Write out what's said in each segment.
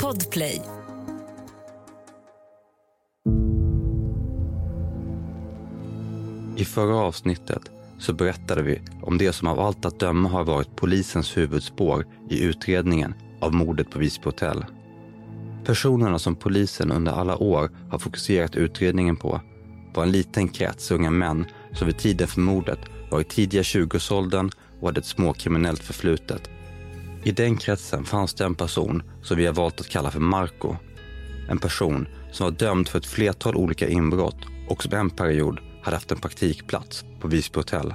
Podplay. I förra avsnittet så berättade vi om det som av allt att döma har varit polisens huvudspår i utredningen av mordet på Visby hotell. Personerna som polisen under alla år har fokuserat utredningen på var en liten krets unga män som vid tiden för mordet var i tidiga 20-årsåldern och hade ett småkriminellt förflutet. I den kretsen fanns det en person som vi har valt att kalla för Marco. En person som var dömd för ett flertal olika inbrott och som en period hade haft en praktikplats på Visby hotell.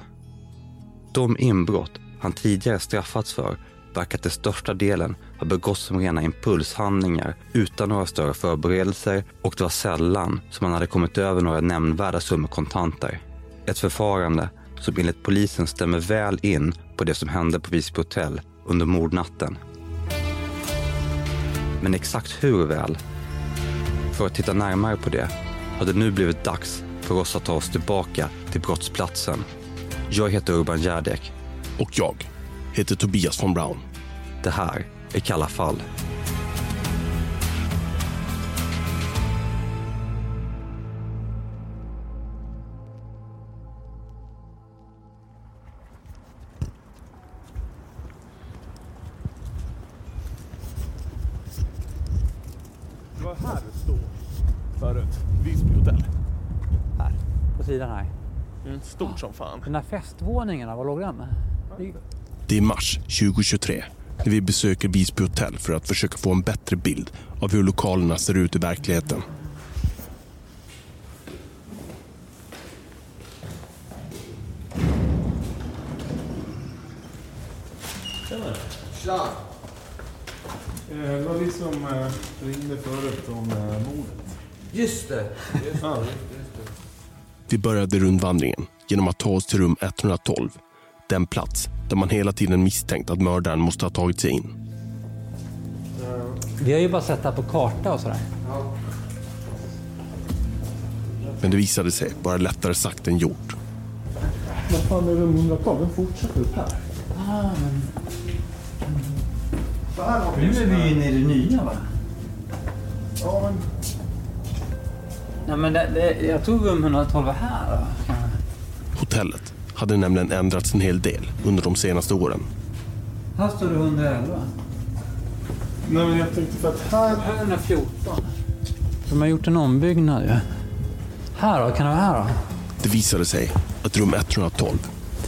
De inbrott han tidigare straffats för verkar till största delen ha begåtts som rena impulshandlingar utan några större förberedelser och det var sällan som han hade kommit över några nämnvärda summor kontanter. Ett förfarande som enligt polisen stämmer väl in på det som hände på Visby hotell under mordnatten. Men exakt hur väl? För att titta närmare på det har det nu blivit dags för oss att ta oss tillbaka till brottsplatsen. Jag heter Urban Järdek. Och jag heter Tobias von Braun. Det här är Kalla fall. Sidan här. Mm, stort som fan. Den här festvåningen, var låg den? Det- Det är mars 2023 när vi besöker Visby hotell för att försöka få en bättre bild av hur lokalerna ser ut i verkligheten. Eh, Det var vi som eh, ringde förut om eh, mordet. Just det. Ja. Vi började rundvandringen genom att ta oss till rum 112. Den plats där man hela tiden misstänkt att mördaren måste ha tagit sig in. Vi har ju bara sett det här på karta och sådär. Men det visade sig vara lättare sagt än gjort. Vad fan är rum 112? Den fortsätter upp här. Så här har vi Nu är vi inne i det nya va? Ja, men Nej men det, det, jag tror rum 112 är här då. Hotellet hade nämligen ändrats en hel del under de senaste åren. Här står det 111. Nej, men jag tänkte för att här... Här är 114. De har gjort en ombyggnad ju. Här då? Kan det vara här då? Det visade sig att rum 112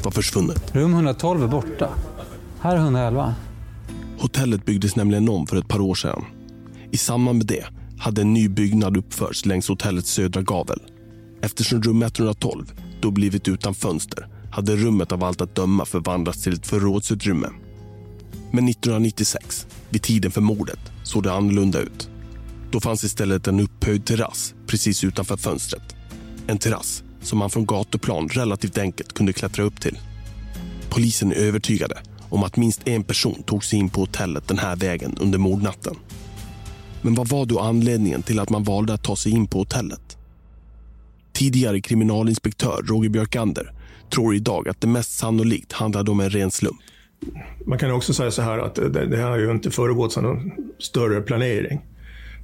var försvunnet. Rum 112 är borta. Här är 111. Hotellet byggdes nämligen om för ett par år sedan. I samband med det hade en ny byggnad uppförts längs hotellets södra gavel. Eftersom rum 112 då blivit utan fönster hade rummet av allt att döma förvandlats till ett förrådsutrymme. Men 1996, vid tiden för mordet, såg det annorlunda ut. Då fanns istället en upphöjd terrass precis utanför fönstret. En terrass som man från gatuplan relativt enkelt kunde klättra upp till. Polisen är övertygade om att minst en person tog sig in på hotellet den här vägen under mordnatten. Men vad var då anledningen till att man valde att ta sig in på hotellet? Tidigare kriminalinspektör Roger Björkander tror idag att det mest sannolikt handlade om en ren slump. Man kan också säga så här att det, här har ju inte föregått av någon större planering.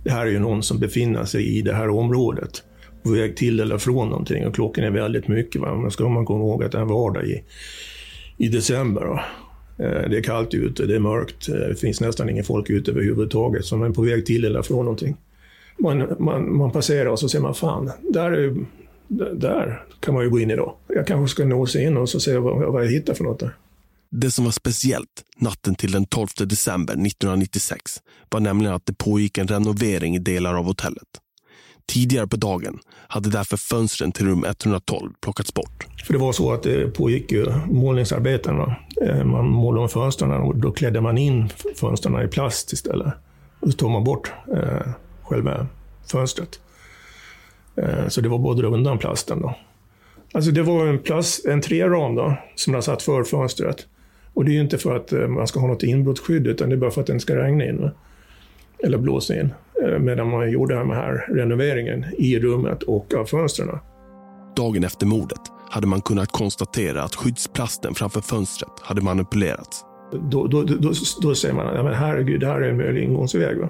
Det här är ju någon som befinner sig i det här området på väg till eller från någonting och klockan är väldigt mycket. Va? Men ska man komma ihåg att det är en vardag i, i december. Va? Eh, det är kallt ute, det är mörkt, eh, det finns nästan ingen folk ute överhuvudtaget som är på väg till eller från någonting. Man, man, man passerar och så ser man, fan, där, är, där- där kan man ju gå in idag. Jag kanske ska nå sig in och så se vad, vad jag hittar för något där. Det som var speciellt natten till den 12 december 1996 var nämligen att det pågick en renovering i delar av hotellet. Tidigare på dagen hade därför fönstren till rum 112 plockats bort. För det var så att det pågick ju målningsarbeten. Va? Eh, man målade om fönstren och då klädde man in fönstren i plast istället. Och så tog man bort eh, själva fönstret. Eh, så det var både undan plasten. Då. Alltså det var en, plast, en träram då, som man satt för fönstret. Och det är ju inte för att eh, man ska ha något inbrottsskydd, utan det är bara för att den ska regna in. Va? Eller blåsa in. Eh, medan man gjorde den här renoveringen i rummet och av fönstren. Dagen efter mordet hade man kunnat konstatera att skyddsplasten framför fönstret hade manipulerats. Då, då, då, då säger man, ja, men herregud, det här är en möjlig ingångsväg. Va?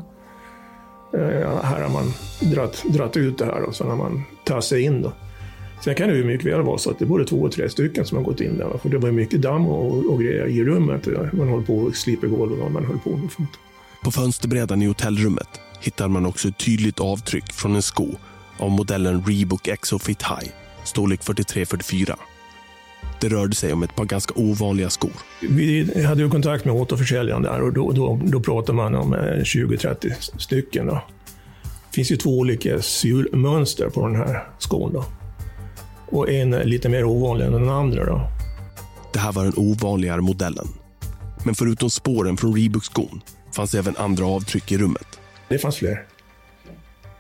Eh, här har man dratt, dratt ut det här och så har man tagit sig in. Då. Sen kan det ju mycket väl vara så att det är både två och tre stycken som har gått in där. För det var mycket damm och, och grejer i rummet. Man håller på och sliper golv och man höll på med sånt. På fönsterbrädan i hotellrummet hittar man också ett tydligt avtryck från en sko av modellen Reebok Exofit High, storlek 43-44. Det rörde sig om ett par ganska ovanliga skor. Vi hade ju kontakt med återförsäljaren där och då, då, då pratade man om 20-30 eh, stycken. Då. Det finns ju två olika sulmönster på den här skon. Då. Och en är lite mer ovanlig än den andra. Då. Det här var den ovanligare modellen. Men förutom spåren från Reebok-skon fanns även andra avtryck i rummet. Det fanns fler.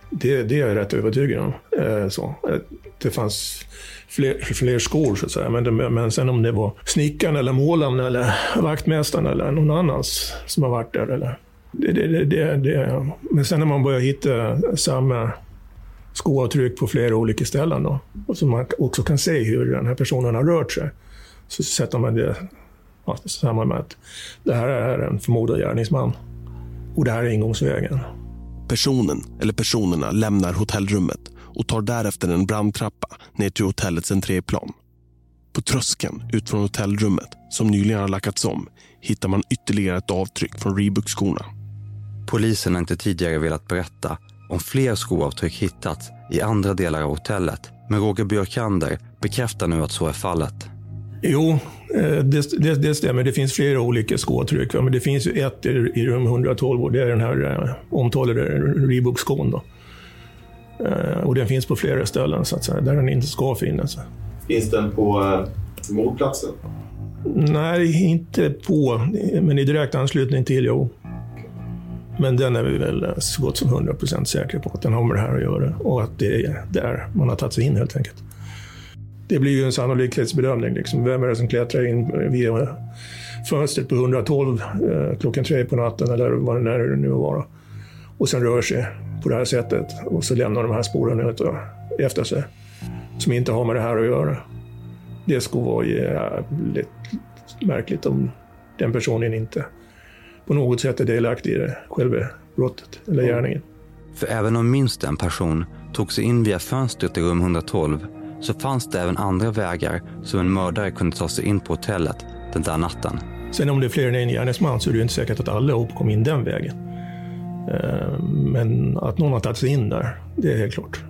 Det, det är jag rätt övertygad om. Eh, så. Eh, det fanns fler, fler skor så att säga. Men, det, men sen om det var snickaren eller målaren eller vaktmästaren eller någon annan som har varit där. Eller, det, det, det, det, men sen när man börjar hitta samma skoavtryck på flera olika ställen då, och så man också kan se hur den här personen har rört sig, så sätter man det ja, samman med att det här är en förmodad gärningsman och det här är ingångsvägen. Personen eller personerna lämnar hotellrummet och tar därefter en brandtrappa ner till hotellets entréplan. På tröskeln ut från hotellrummet, som nyligen har lackats om, hittar man ytterligare ett avtryck från Reebok-skorna. Polisen har inte tidigare velat berätta om fler skoavtryck hittats i andra delar av hotellet. Men Roger Björkander bekräftar nu att så är fallet. Jo, eh, det, det, det, stämmer. Det finns flera olika skoavtryck. Men det finns ju ett i, rum 112 och det är den här eh, omtalade Reebok-skon. Eh, och den finns på flera ställen så att säga, där den inte ska finnas. Finns den på mordplatsen? Nej, inte på, men i direkt anslutning till, jo. Men den är vi väl så gott som 100% säkra på att den har med det här att göra och att det är där man har tagit sig in helt enkelt. Det blir ju en sannolikhetsbedömning. Liksom. Vem är det som klättrar in via fönstret på 112 eh, klockan tre på natten eller vad det nu vara och sen rör sig på det här sättet och så lämnar de här spåren efter sig som inte har med det här att göra. Det skulle vara jävligt märkligt om den personen inte på något sätt är delaktig i det, själva brottet eller gärningen. För även om minst en person tog sig in via fönstret i rum 112 så fanns det även andra vägar som en mördare kunde ta sig in på hotellet den där natten. Sen om det är fler än en gärningsman så är det ju inte säkert att alla kom in den vägen. Eh, men att någon har tagit sig in där, det är helt klart.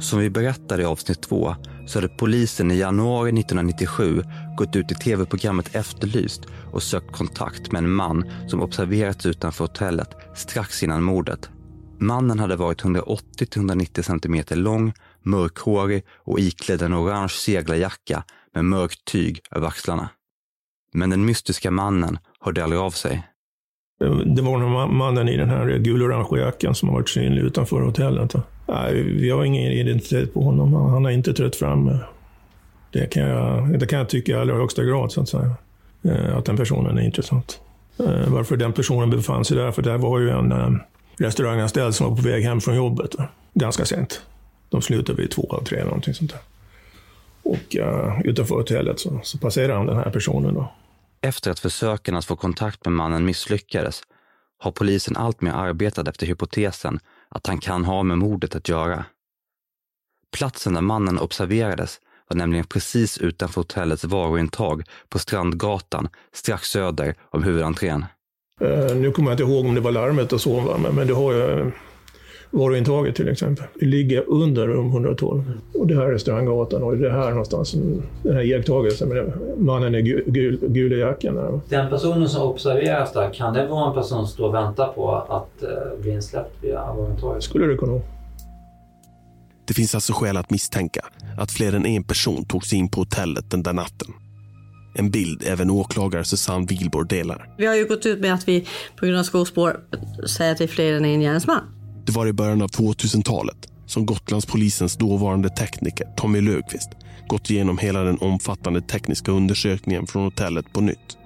Som vi berättade i avsnitt två så hade polisen i januari 1997 gått ut i tv-programmet Efterlyst och sökt kontakt med en man som observerats utanför hotellet strax innan mordet. Mannen hade varit 180-190 cm lång, mörkhårig och iklädd en orange seglarjacka med mörkt tyg över axlarna. Men den mystiska mannen hörde aldrig av sig. Det var mannen i den här gulorangea jackan som har varit synlig utanför hotellet. Nej, vi har ingen identitet på honom. Han har inte trätt fram. Det kan jag, det kan jag tycka i allra högsta grad, så att säga. Eh, att den personen är intressant. Eh, varför den personen befann sig där? För det var ju en eh, restauranganställd som var på väg hem från jobbet. Ganska sent. De slutade vid två eller tre, någonting sånt där. Och uh, utanför hotellet så, så passerade han den här personen. Då. Efter att försöken att få kontakt med mannen misslyckades har polisen alltmer arbetat efter hypotesen att han kan ha med mordet att göra. Platsen där mannen observerades var nämligen precis utanför hotellets varuintag på Strandgatan strax söder om huvudentrén. Uh, nu kommer jag inte ihåg om det var larmet och så, va? men det har jag varuintaget till exempel. Det ligger under rum 112. Och det här är Strandgatan och det är här någonstans den här iakttagelsen med mannen i gul, gul, gula jackan. Den personen som observeras där, kan det vara en person som står och väntar på att uh, bli insläppt via varuintaget? Skulle det kunna vara. Det finns alltså skäl att misstänka att fler än en person tog sig in på hotellet den där natten. En bild även åklagare Susanne Wilborg delar. Vi har ju gått ut med att vi på grund av skospår säger att det är fler än en gärningsman. Det var i början av 2000-talet som Gotlandspolisens dåvarande tekniker Tommy Löfqvist gått igenom hela den omfattande tekniska undersökningen från hotellet på nytt.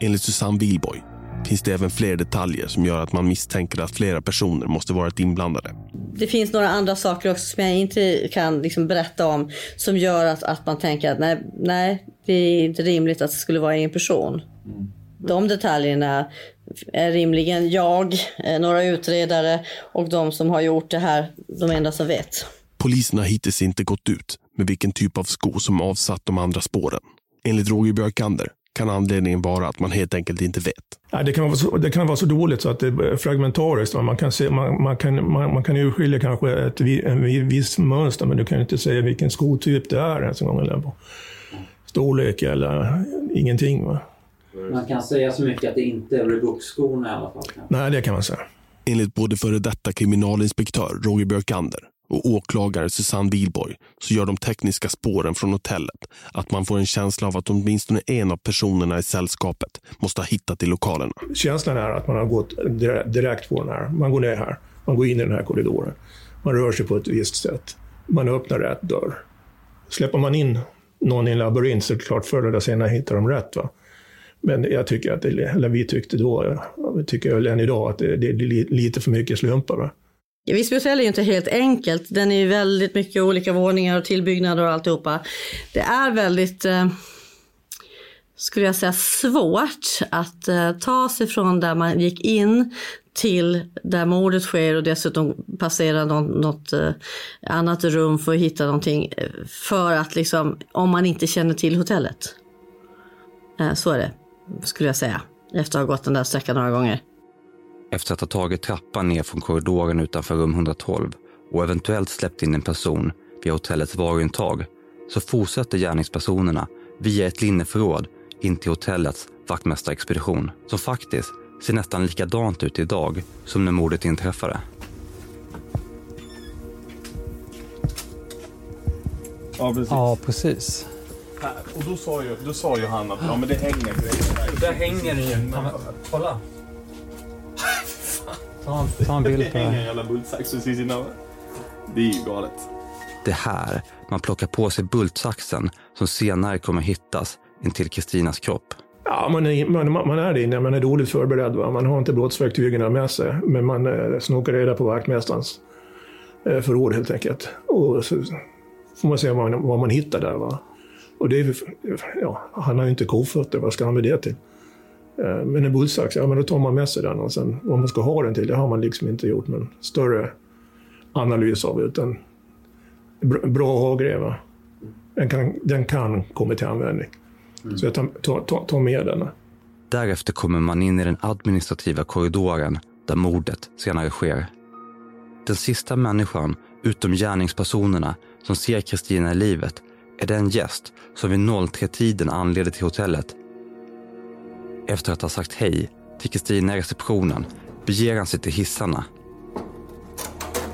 Enligt Susanne Wilborg finns det även fler detaljer som gör att man misstänker att flera personer måste varit inblandade. Det finns några andra saker också som jag inte kan liksom berätta om som gör att, att man tänker att nej, nej, det är inte rimligt att det skulle vara en person. Mm. De detaljerna är rimligen jag, eh, några utredare och de som har gjort det här, de enda som vet. Polisen har hittills inte gått ut med vilken typ av sko som avsatt de andra spåren. Enligt Roger Björkander kan anledningen vara att man helt enkelt inte vet. Ja, det, kan vara så, det kan vara så dåligt så att det är fragmentariskt. Man kan, se, man, man kan, man, man kan urskilja kanske ett en viss mönster, men du kan inte säga vilken skotyp det är ens en gång. Eller på storlek eller ingenting. Va? Man kan säga så mycket att det inte är Reebok-skorna i alla fall. Nej, det kan man säga. Enligt både före detta kriminalinspektör Roger Björkander och åklagare Susanne Wilborg så gör de tekniska spåren från hotellet att man får en känsla av att åtminstone en av personerna i sällskapet måste ha hittat till lokalerna. Känslan är att man har gått direkt på den här. Man går ner här, man går in i den här korridoren. Man rör sig på ett visst sätt. Man öppnar rätt dörr. Släpper man in någon i en labyrint så är det klart förr eller senare hittar de rätt. Va? Men jag tycker att, det, eller vi tyckte då, tycker väl än idag, att det, det är lite för mycket slumpar. Va? Visby hotell är ju inte helt enkelt. Den är ju väldigt mycket olika våningar och tillbyggnader och alltihopa. Det är väldigt, eh, skulle jag säga, svårt att eh, ta sig från där man gick in till där mordet sker och dessutom passera något, något eh, annat rum för att hitta någonting. Eh, för att liksom, om man inte känner till hotellet. Eh, så är det, skulle jag säga. Efter att ha gått den där sträckan några gånger. Efter att ha tagit trappan ner från korridoren utanför rum 112 och eventuellt släppt in en person via hotellets varuintag så fortsätter gärningspersonerna via ett linneförråd in till hotellets vaktmästarexpedition som faktiskt ser nästan likadant ut idag som när mordet inträffade. Ja, precis. Ja, precis. Och då sa ju, då sa ju han att ja, men det hänger grejer där. Där hänger det ju. Kolla. Ta, ta en Det bild på hänger en det. jävla bultsax precis innan. Det är ju galet. Det är här man plockar på sig bultsaxen som senare kommer hittas intill Kristinas kropp. Ja, man är, man, man är det inne, man är dåligt förberedd. Va? Man har inte brottsverktygen med sig, men man eh, snokar reda på vaktmästarens eh, förråd helt enkelt. Och så får man se vad man, vad man hittar där. Va? Och det är, ja, han har ju inte kofötter, vad ska han med det till? Eh, men en bultsax, ja men då tar man med sig den och sen vad man ska ha den till, det har man liksom inte gjort någon större analys av. Utan bra, bra att ha grej, Den kan, den kan komma till användning. Så jag tar, tar, tar, tar med den. Därefter kommer man in i den administrativa korridoren där mordet senare sker. Den sista människan, utom gärningspersonerna, som ser Kristina i livet är den gäst som vid 03-tiden anleder till hotellet. Efter att ha sagt hej till Kristina i receptionen beger han sig till hissarna.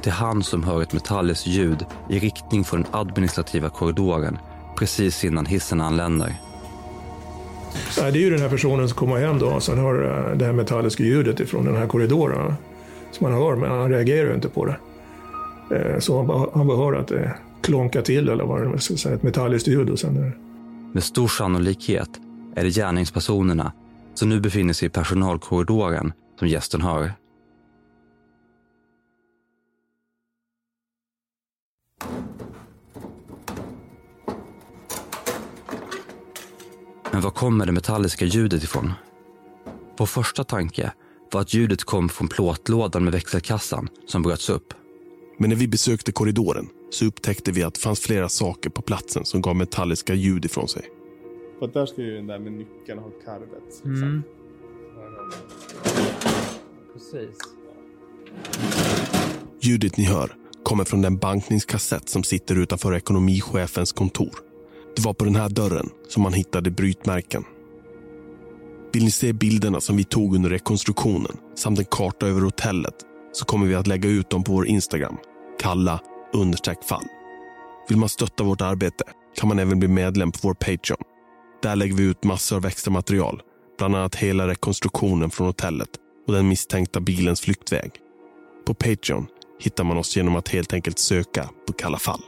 Det är han som hör ett metalliskt ljud i riktning från den administrativa korridoren precis innan hissen anländer. Det är ju den här personen som kommer hem då och sen hör eh, det här metalliska ljudet ifrån den här korridoren. Som man hör, men han reagerar ju inte på det. Eh, så han bara hör att det klonkar till eller vad det ska säga, ett metalliskt ljud. Och sen är det Med stor sannolikhet är det gärningspersonerna som nu befinner sig i personalkorridoren som gästen hör. Men var kommer det metalliska ljudet ifrån? Vår första tanke var att ljudet kom från plåtlådan med växelkassan som bröts upp. Men när vi besökte korridoren så upptäckte vi att det fanns flera saker på platsen som gav metalliska ljud ifrån sig. För där ska ju den där med nyckeln ha karvet. Mm. Precis. Ljudet ni hör kommer från den bankningskassett som sitter utanför ekonomichefens kontor. Det var på den här dörren som man hittade brytmärken. Vill ni se bilderna som vi tog under rekonstruktionen samt en karta över hotellet så kommer vi att lägga ut dem på vår Instagram, kalla understreck fall. Vill man stötta vårt arbete kan man även bli medlem på vår Patreon. Där lägger vi ut massor av extra material, bland annat hela rekonstruktionen från hotellet och den misstänkta bilens flyktväg. På Patreon hittar man oss genom att helt enkelt söka på Kalla fall.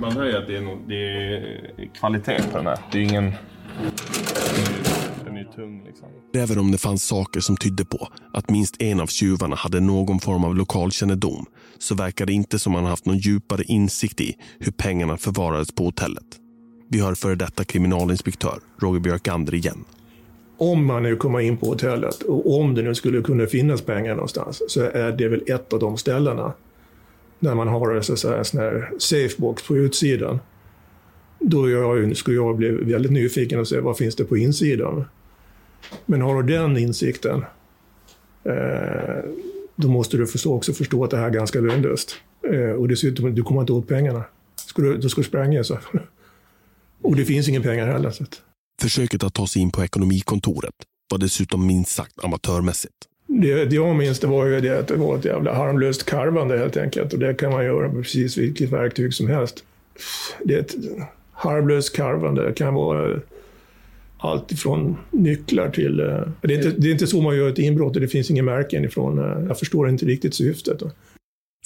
Man hör ju att det är, no det är kvalitet på den här. Det är ingen... Tung liksom. Även om det fanns saker som tydde på att minst en av tjuvarna hade någon form av lokalkännedom så verkar det inte som man haft någon djupare insikt i hur pengarna förvarades på hotellet. Vi hör före detta kriminalinspektör Roger Björkander igen. om man nu kommer in på hotellet och om det nu skulle kunna finnas pengar någonstans så är det väl ett av de ställena där man har så att säga, en sån här safebox på utsidan. Då jag, skulle jag bli väldigt nyfiken och se vad finns det på insidan. Men har du den insikten, eh, då måste du också förstå att det här är ganska lönlöst. Eh, och dessutom, du kommer inte åt pengarna. Du, då ska du spränga så. Och det finns inga pengar heller. Så. Försöket att ta sig in på ekonomikontoret var dessutom minst sagt amatörmässigt. Det, det jag minns det var ju det att det var ett jävla harmlöst karvande helt enkelt. Och det kan man göra med precis vilket verktyg som helst. Det är ett harmlöst karvande. Det kan vara allt ifrån nycklar till... eh, Det är, inte, det är inte så man gör ett inbrott och det finns inga märken ifrån. eh, Jag förstår inte riktigt syftet.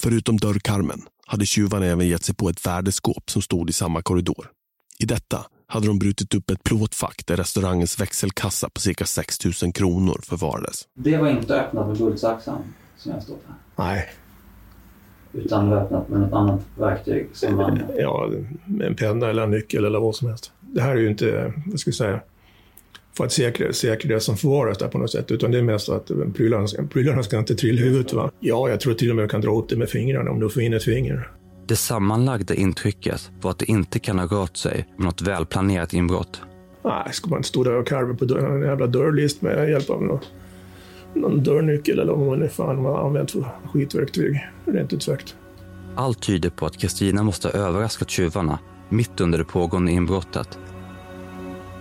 Förutom dörrkarmen hade tjuvarna även gett sig på ett värdeskåp som stod i samma korridor. I detta hade de brutit upp ett plåtfack där restaurangens växelkassa på cirka 6 000 kronor förvarades. Det var inte öppnat med guldsaxen som jag stått här. Nej, Utan öppnat med något annat verktyg som man... ja, en penna eller en nyckel eller vad som helst. Det här är ju inte, vad ska jag säga, för att säkra, säkra det som förvaras där på något sätt, utan det är mest att prylarna, ska- prylarna ska inte trilla i huvudet. Va? Ja, jag tror till och med du kan dra åt det med fingrarna om du får in ett finger. Det sammanlagda intrycket var att det inte kan ha rört sig om något välplanerat inbrott. Nej, ska man inte stå där och karva på dörr, en jävla dörrlist med hjälp av någon, någon dörrnyckel eller vad man nu fan man har använt för skitverktyg. Rent ut sagt. Allt tyder på att Kristina måste ha överraskat tjuvarna mitt under det pågående inbrottet.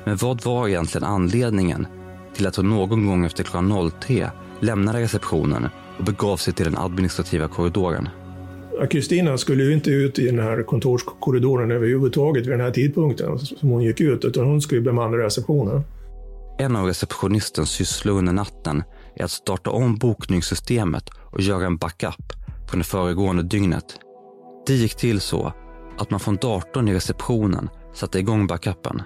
Men vad var egentligen anledningen till att hon någon gång efter klockan 03 lämnade receptionen och begav sig till den administrativa korridoren? Kristina skulle ju inte ut i den här kontorskorridoren överhuvudtaget vid den här tidpunkten som hon gick ut, utan hon skulle bemanna receptionen. En av receptionistens sysslor under natten är att starta om bokningssystemet och göra en backup från det föregående dygnet. Det gick till så att man från datorn i receptionen satte igång backupen.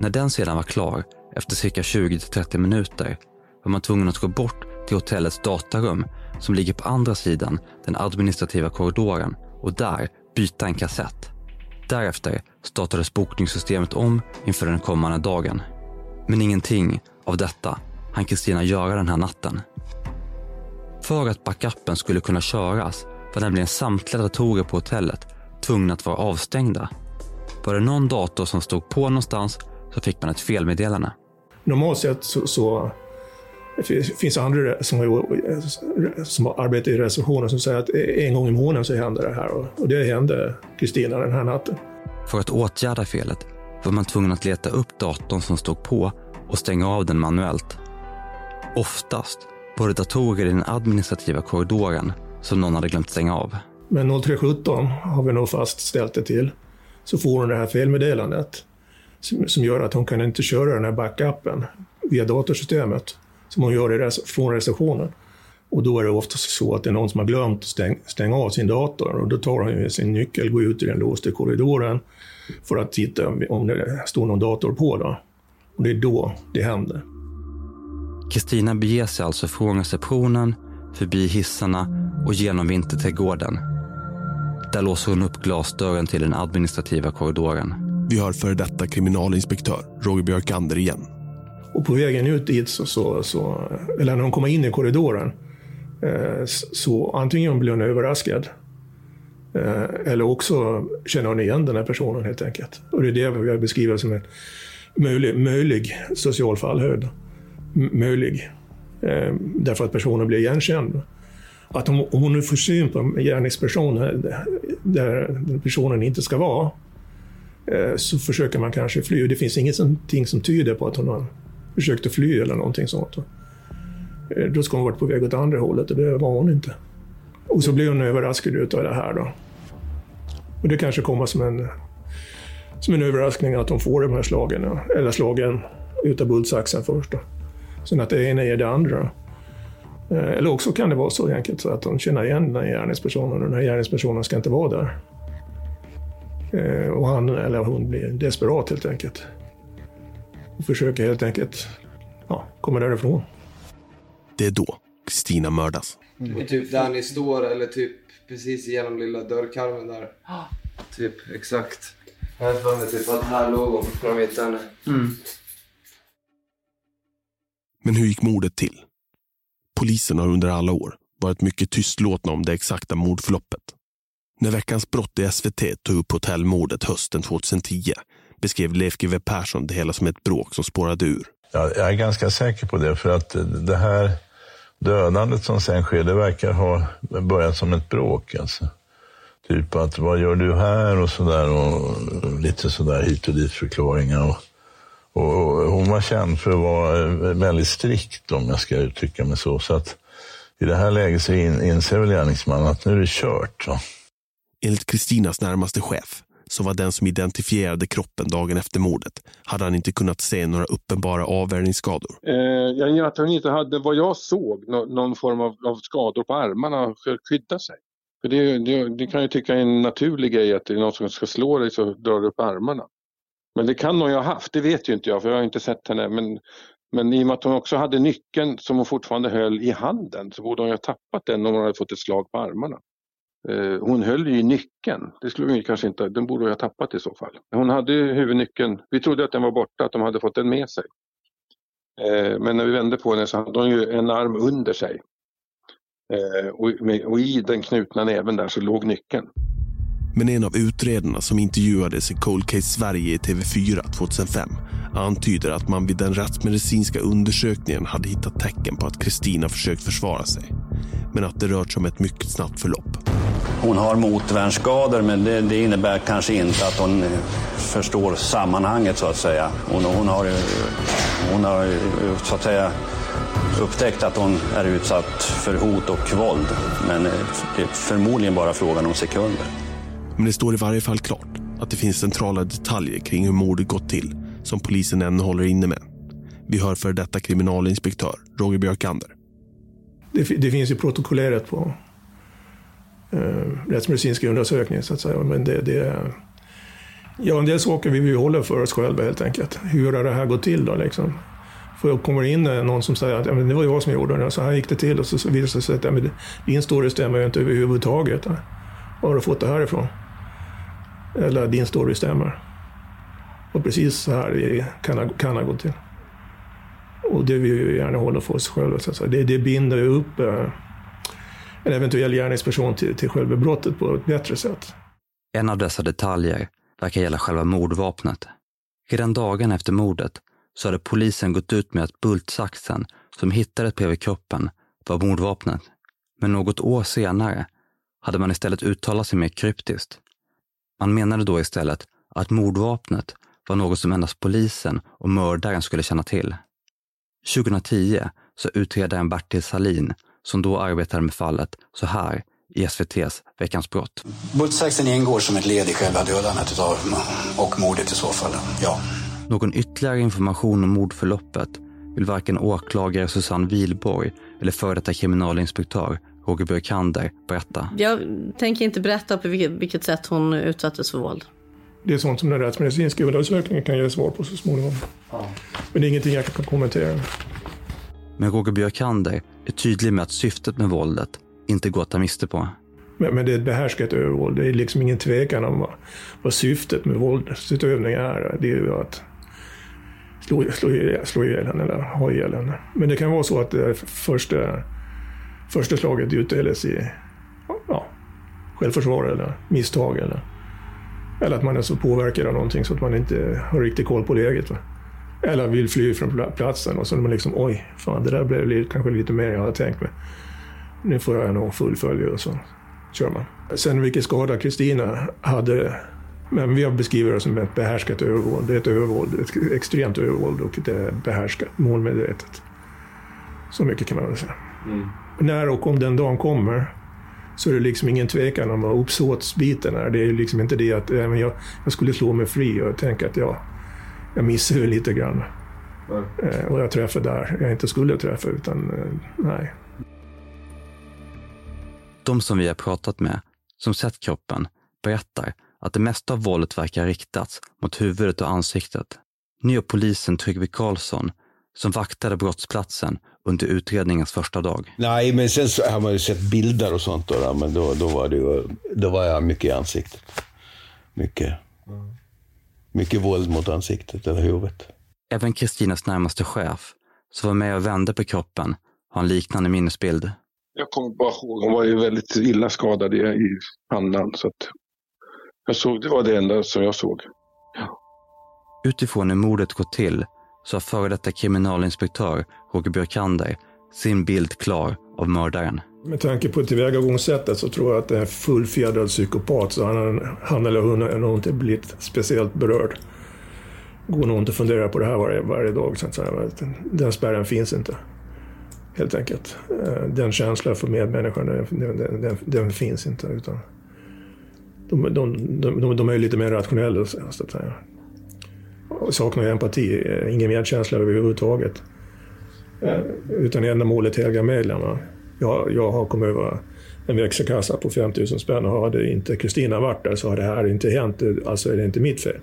När den sedan var klar, efter cirka 20-30 minuter, var man tvungen att gå bort till hotellets datarum som ligger på andra sidan den administrativa korridoren och där byta en kassett. Därefter startades bokningssystemet om inför den kommande dagen. Men ingenting av detta hann Kristina göra den här natten. För att backupen skulle kunna köras var nämligen samtliga datorer på hotellet tvungna att vara avstängda. Var det någon dator som stod på någonstans så fick man ett felmeddelande. Normalt sett så, så det finns- andra som, har- som har arbetat i receptionen som säger att en gång i månaden så händer det här. Och det hände Kristina den här natten. För att åtgärda felet var man tvungen att leta upp datorn som stod på och stänga av den manuellt. Oftast var det datorer i den administrativa korridoren som någon hade glömt stänga av. Men 0317 har vi nog fastställt det till. Så får hon det här felmeddelandet som, som gör att hon kan inte köra den här backupen via datorsystemet som hon gör i res- från receptionen. Och då är det oftast så att det är någon som har glömt att stäng, stänga av sin dator och då tar hon ju sin nyckel, går ut i den låsta korridoren för att titta om- om det står någon dator på. Då. Och det är då det händer. Kristina beger sig alltså från receptionen, förbi hissarna och genom vinterträdgården. Där låser hon upp glasdörren till den administrativa korridoren. Vi hör före detta kriminalinspektör Roger Björkander igen. Och på vägen ut dit, så, så, så, eller när hon kommer in i korridoren, eh, så, antingen blir hon överraskad eh, eller också känner hon igen den här personen helt enkelt. Och det är det jag beskriver som en möjlig, möjlig social fallhöjd. M- möjlig. Eh, därför att personen blir igenkänd. Att om, om hon nu får syn på en gärningsperson där- där personen inte ska vara, Eh, så försöker man kanske fly. Det finns ingenting som tyder på att hon har försökt att fly eller någonting sånt. Eh, då ska hon varit på väg åt andra hållet och det var hon inte. Och så blir hon överraskad utav det här då. Och det kanske kommer som en, som en överraskning att hon får de här slagen, eller slagen utav bultsaxen först. Då. Sen att det ena är det andra. Eh, eller också kan det vara så enkelt så att hon känner igen den här gärningspersonen och den här gärningspersonen ska inte vara där. Eh, Och han eller hon blir desperat helt enkelt. Och försöker helt enkelt ja, komma därifrån. Det är då Kristina mördas. Och typ där ni står eller typ precis igenom lilla dörrkarmen där. Typ exakt. Jag har för mig typ att här låg hon när de hittade henne. Men hur gick mordet till? Polisen har under alla år varit mycket tystlåtna om det exakta mordförloppet. När Veckans brott i SVT tog upp hotellmordet hösten 2010 beskrev Leif GW Persson det hela som ett bråk som spårade ur. Ja, jag är ganska säker på det, för att det här dödandet som sen sker, det verkar ha börjat som ett bråk. Alltså. Typ att, vad gör du här? Och sådär. Och lite sådär hit och dit förklaringar. Och, och, och, hon var känd för att vara väldigt strikt, om jag ska uttrycka mig så. Så att i det här läget så in, inser väl gärningsmannen att nu är det kört. Så. Enligt Kristinas närmaste chef, som var den som identifierade kroppen dagen efter mordet, hade han inte kunnat se några uppenbara avvärjningsskador. Eh, jag att hon inte hade, vad jag såg, no någon form av, av, skador på armarna för att skydda sig. För det, det, det, kan jag tycka är en naturlig grej att det är någon som ska slå dig så drar du upp armarna. Men det kan hon ju ha haft, det vet ju inte jag för jag har inte sett henne. Men, men i och med att hon också hade nyckeln som hon fortfarande höll i handen så borde hon ju ha tappat den om hon hade fått ett slag på armarna. Eh, hon höll ju i nyckeln, det skulle vi kanske inte, den borde vi ha tappat i så fall. Hon hade ju huvudnyckeln, vi trodde att den var borta, att de hade fått den med sig. Eh, men när vi vände på den så hade hon ju en arm under sig. Eh, och i den knutna näven där så låg nyckeln. Men en av utredarna som intervjuades i Cold Case Sverige i TV4 2005 antyder att man vid den rättsmedicinska undersökningen hade hittat tecken på att Kristina försökt försvara sig. Men att det rört sig om ett mycket snabbt förlopp. Hon har motvärnsskador men det, det, innebär kanske inte att hon förstår sammanhanget så att säga. Hon, hon har, hon har så att säga upptäckt att hon är utsatt för hot och våld. Men det är förmodligen bara frågan om sekunder. Men det står i varje fall klart att det finns centrala detaljer kring hur mordet gått till som polisen ännu håller inne med. Vi hör för detta kriminalinspektör Roger Björkander. Det, det finns ju protokollerat på eh, rättsmedicinska undersökningen så att säga. Men det, det, ja, en del saker vi hålla för oss själva helt enkelt. Hur har det här gått till då liksom? För jag kommer in eh, någon som säger att ja, men det var jag som gjorde det, så här gick det till. Och så visar det sig att ja, men din story stämmer ju inte överhuvudtaget. Eh. Var har du fått det här ifrån? Eller din story stämmer. Och precis så här kan, kan ha gått till. Och det vill vi gärna hålla för oss själva. Så det, det binder upp eh, en eventuell gärningsperson till, till själva brottet på ett bättre sätt. En av dessa detaljer verkar gälla själva mordvapnet. Redan dagen efter mordet så hade polisen gått ut med att bultsaxen som hittades bredvid kroppen var mordvapnet. Men något år senare hade man istället uttalat sig mer kryptiskt. Man menade då istället att mordvapnet var något som endast polisen och mördaren skulle känna till. 2010 så utredaren Bertil Salin, som då arbetade med fallet, så här i SVTs Veckans brott. Bultsaxen ingår som ett led i själva dödandet av, och mordet i så fall, ja. Någon ytterligare information om mordförloppet vill varken åklagare Susanne Wilborg eller före detta kriminalinspektör Roger Björkander berätta. Jag tänker inte berätta på vilket, vilket sätt hon utsattes för våld. Det är sånt som den rättsmedicinska undersökningen kan ge svar på så småningom. Ja. Men det är ingenting jag kan kommentera. Men Roger Björkander är tydlig med att syftet med våldet inte går att ta miste på. Men, men det är ett behärskat övervåld. Det är liksom ingen tvekan om vad, vad syftet med våldsutövning är. Det är ju att slå, slå, slå ihjäl henne eller ha ihjäl henne. Men det kan vara så att det första, första slaget utdelas i ja, självförsvar eller misstag. Eller, eller att man är så påverkad av någonting så att man inte har riktigt koll på läget. Va? Eller vill fly från platsen och så är man liksom oj, fan det där blev kanske lite mer än jag hade tänkt mig. Nu får jag nog fullfölja och så kör man. Sen vilken skada Kristina hade men vi har beskrivit det som ett behärskat övervåld. Det är ett övervåld, ett extremt övervåld och det är behärskat, målmedvetet. Så mycket kan man väl säga. Mm. När och om den dagen kommer så är det liksom ingen tvekan om vad uppsåtsbiten är. Det är liksom inte det att jag, jag skulle slå mig fri och tänka att jag, jag missade lite grann. Mm. och jag träffade där jag inte skulle träffa, utan eh, nej. De som vi har pratat med, som sett kroppen, berättar att det mesta av våldet verkar riktats mot huvudet och ansiktet. Nu gör polisen Tryggve Karlsson, som vaktade brottsplatsen under utredningens första dag. Nej, men sen så har man ju sett bilder och sånt då, men då, då, var, det, då var jag mycket i ansiktet. Mycket. Mycket våld mot ansiktet eller huvudet. Även Kristinas närmaste chef, som var med och vände på kroppen har en liknande minnesbild. Jag kommer bara ihåg, hon var ju väldigt illa skadad i, i pannan. Så att jag såg, det var det enda som jag såg. Utifrån hur mordet gått till så har före detta kriminalinspektör Roger Björkander sin bild klar av mördaren. Med tanke på tillvägagångssättet så tror jag att det är en fullfjädrad psykopat så han, han eller hon har nog inte blivit speciellt berörd. Går nog inte att fundera på det här varje, varje dag. Så att säga. Den spärren finns inte. Helt enkelt. Eh, den känslan för medmänniskan, den, den, den, den finns inte. Utan de, de, de, de är ju lite mer rationella, så att säga saknar saknar empati, eh, ingen medkänsla överhuvudtaget. Eh, utan ändamålet helgar medlen. Jag, jag har kommit över en växelkassa på 5000 spänn och hade inte Kristina varit där så hade det här inte hänt. Alltså är det inte mitt fel.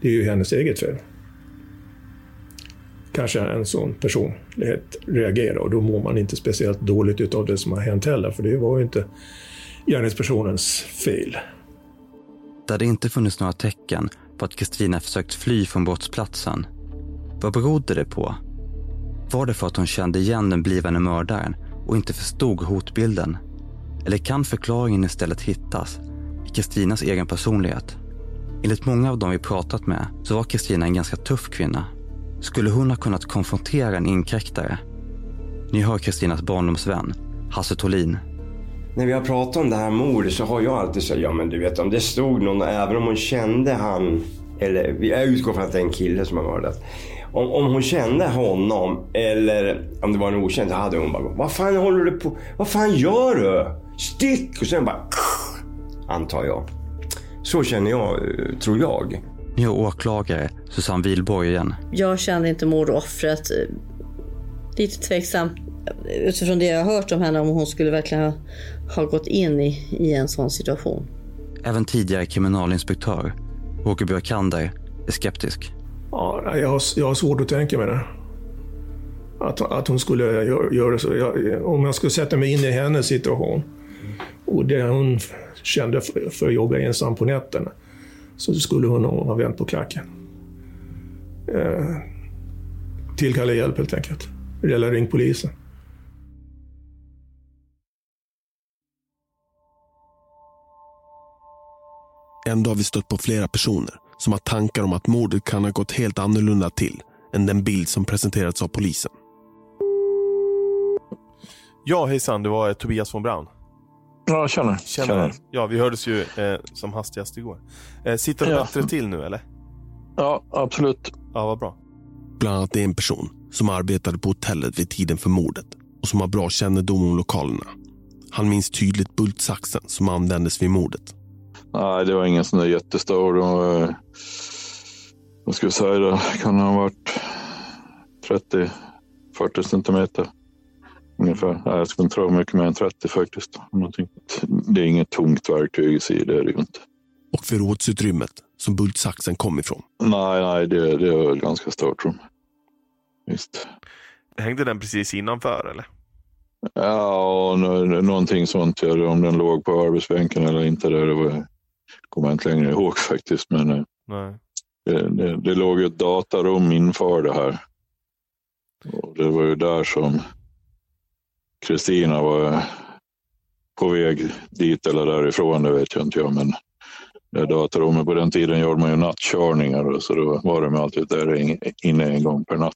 Det är ju hennes eget fel. Kanske en sån personlighet reagerar och då mår man inte speciellt dåligt utav det som har hänt heller för det var ju inte gärningspersonens fel. Det hade inte funnits några tecken på att Kristina försökt fly från brottsplatsen. Vad berodde det på? Var det för att hon kände igen den blivande mördaren och inte förstod hotbilden? Eller kan förklaringen istället hittas i Kristinas egen personlighet? Enligt många av dem vi pratat med så var Kristina en ganska tuff kvinna. Skulle hon ha kunnat konfrontera en inkräktare? Ni hör Kristinas barndomsvän, Hasse Tolin. När vi har pratat om det här mordet så har jag alltid sagt, ja men du vet om det stod någon, även om hon kände han, eller jag utgår från att det är en kille som har mördat. Om, om hon kände honom eller om det var en okänd så hade hon bara Vad fan håller du på Vad fan gör du? Stick! Och sen bara Antar jag. Så känner jag, eh, tror jag. Ni har åklagare Susanne Wilborg igen. Jag kände inte mordoffret. Lite tveksam utifrån det jag har hört om henne om hon skulle verkligen ha, ha gått in i, i en sån situation. Även tidigare kriminalinspektör Roger Björkander är skeptisk. Ja, jag, har, jag har svårt att tänka mig det. Att, att hon skulle gö- göra så. Jag, om jag skulle sätta mig in i hennes situation och det hon kände för, för att jobba ensam på nätterna så skulle hon ha vänt på klacken. Eh, tillkalla hjälp helt enkelt. Eller ring polisen. Ändå har vi stött på flera personer som har tankar om att mordet kan ha gått helt annorlunda till än den bild som presenterats av polisen. Ja, hejsan. Det var eh, Tobias von Braun. Ja, tjena. Tjena. Tjena. Ja, vi hördes ju eh, som hastigast igår. Eh, sitter du Ja. bättre till nu, eller? Ja, absolut. Ja, vad bra. Bland annat en person som arbetade på hotellet vid tiden för mordet och som har bra kännedom om lokalerna. Han minns tydligt bultsaxen som användes vid mordet. Nej, det var ingen sån där jättestor. Eh, vad ska vi säga då? Kan ha varit 30-40 centimeter ungefär. Nej, jag skulle inte tro mycket mer än 30 faktiskt. Någonting. Det är inget tungt verktyg i sig, det är det ju inte. Och förrådsutrymmet som bultsaxen kom ifrån. Nej, nej, det, det var ett ganska stort rum. Visst. Hängde den precis innanför, eller? Ja, någonting sånt. Om den låg på arbetsbänken eller inte, det var, kommer jag inte längre ihåg faktiskt. Men eh, Nej. det, det, det låg ju ett datarum inför det här. Och det var ju där som Kristina var på väg dit eller därifrån, det vet jag inte jag. Men det datarummet, på den tiden gjorde man ju nattkörningar och så då var de alltid där in- inne en gång per natt.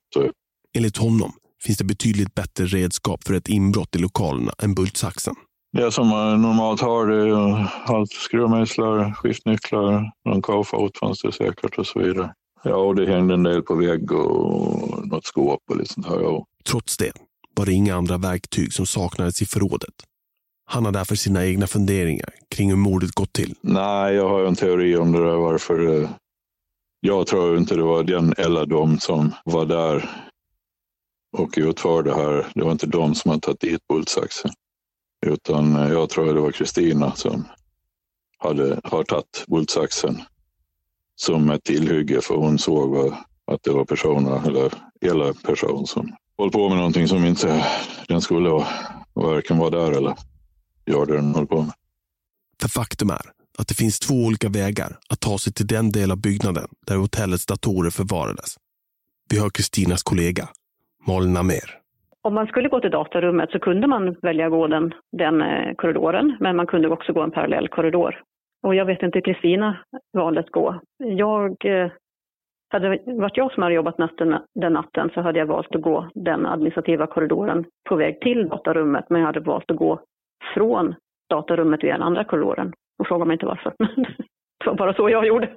Enligt honom finns det betydligt bättre redskap för ett inbrott i lokalerna än bultsaxen. Det som man normalt har det är allt skruvmejslar, skiftnycklar, någon kofot fanns det säkert och så vidare. Ja, och det hängde en del på vägg och något skåp och lite sånt här. Ja. Trots det var det inga andra verktyg som saknades i förrådet. Han har därför sina egna funderingar kring hur mordet gått till. Nej, jag har en teori om det där varför. eh, Jag tror inte det var den eller de som var där och utförde det här. Det var inte de som hade tagit dit bultsaxen. Utan jag tror det var Kristina som hade, har tagit bultsaxen som ett tillhygge för hon såg vad, att det var personer eller hela person som höll på med någonting som inte den skulle vara, varken vara där eller göra det den höll på med. För faktum är att det finns två olika vägar att ta sig till den del av byggnaden där hotellets datorer förvarades. Vi hör Kristinas kollega Malin Amer. Om man skulle gå till datarummet så kunde man välja att gå den, den eh, korridoren, men man kunde också gå en parallell korridor. Och jag vet inte, Kristina valde att gå. Jag, eh, hade det varit jag som hade jobbat natten, den natten så hade jag valt att gå den administrativa korridoren på väg till datarummet, men jag hade valt att gå från datarummet via den andra korridoren. Och fråga mig inte varför. det var bara så jag gjorde.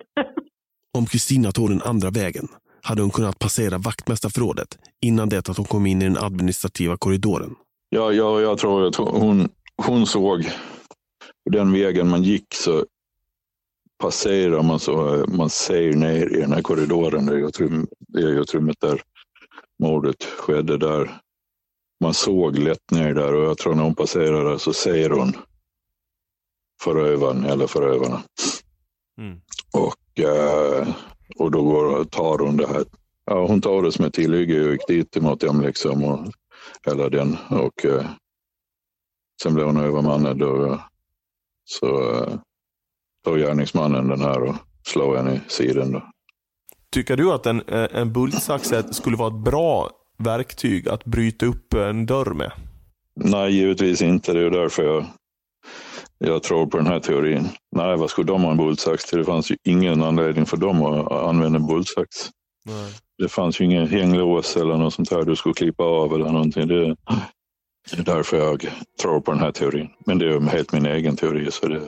Om Kristina tog den andra vägen hade hon kunnat passera vaktmästarförrådet innan det att hon kom in i den administrativa korridoren. Ja, ja jag tror att hon, hon såg den vägen man gick så passerar man så man ser ner i den här korridoren. Det är utrymme, det är utrymmet där mordet skedde där. Man såg lätt ner där och jag tror när hon passerar där så ser hon förövaren eller förövarna. Mm. Och, eh, och då går, tar hon det här. Ja, hon tar det som ett tillhygge och gick dit emot dem liksom. Och, hela den. Och eh, sen blev hon övermannad. Och, så eh, tar gärningsmannen den här och slår henne i sidan. Då. Tycker du att en, eh, en bultsax skulle vara ett bra verktyg att bryta upp en dörr med? Nej, givetvis inte. Det är därför jag jag tror på den här teorin. Nej, vad skulle de ha en bultsax till? Det fanns ju ingen anledning för dem att använda en bultsax. Nej. Det fanns ju ingen hänglås eller något sånt här du skulle klippa av eller någonting. Det, det är därför jag tror på den här teorin. Men det är helt min egen teori. Så det.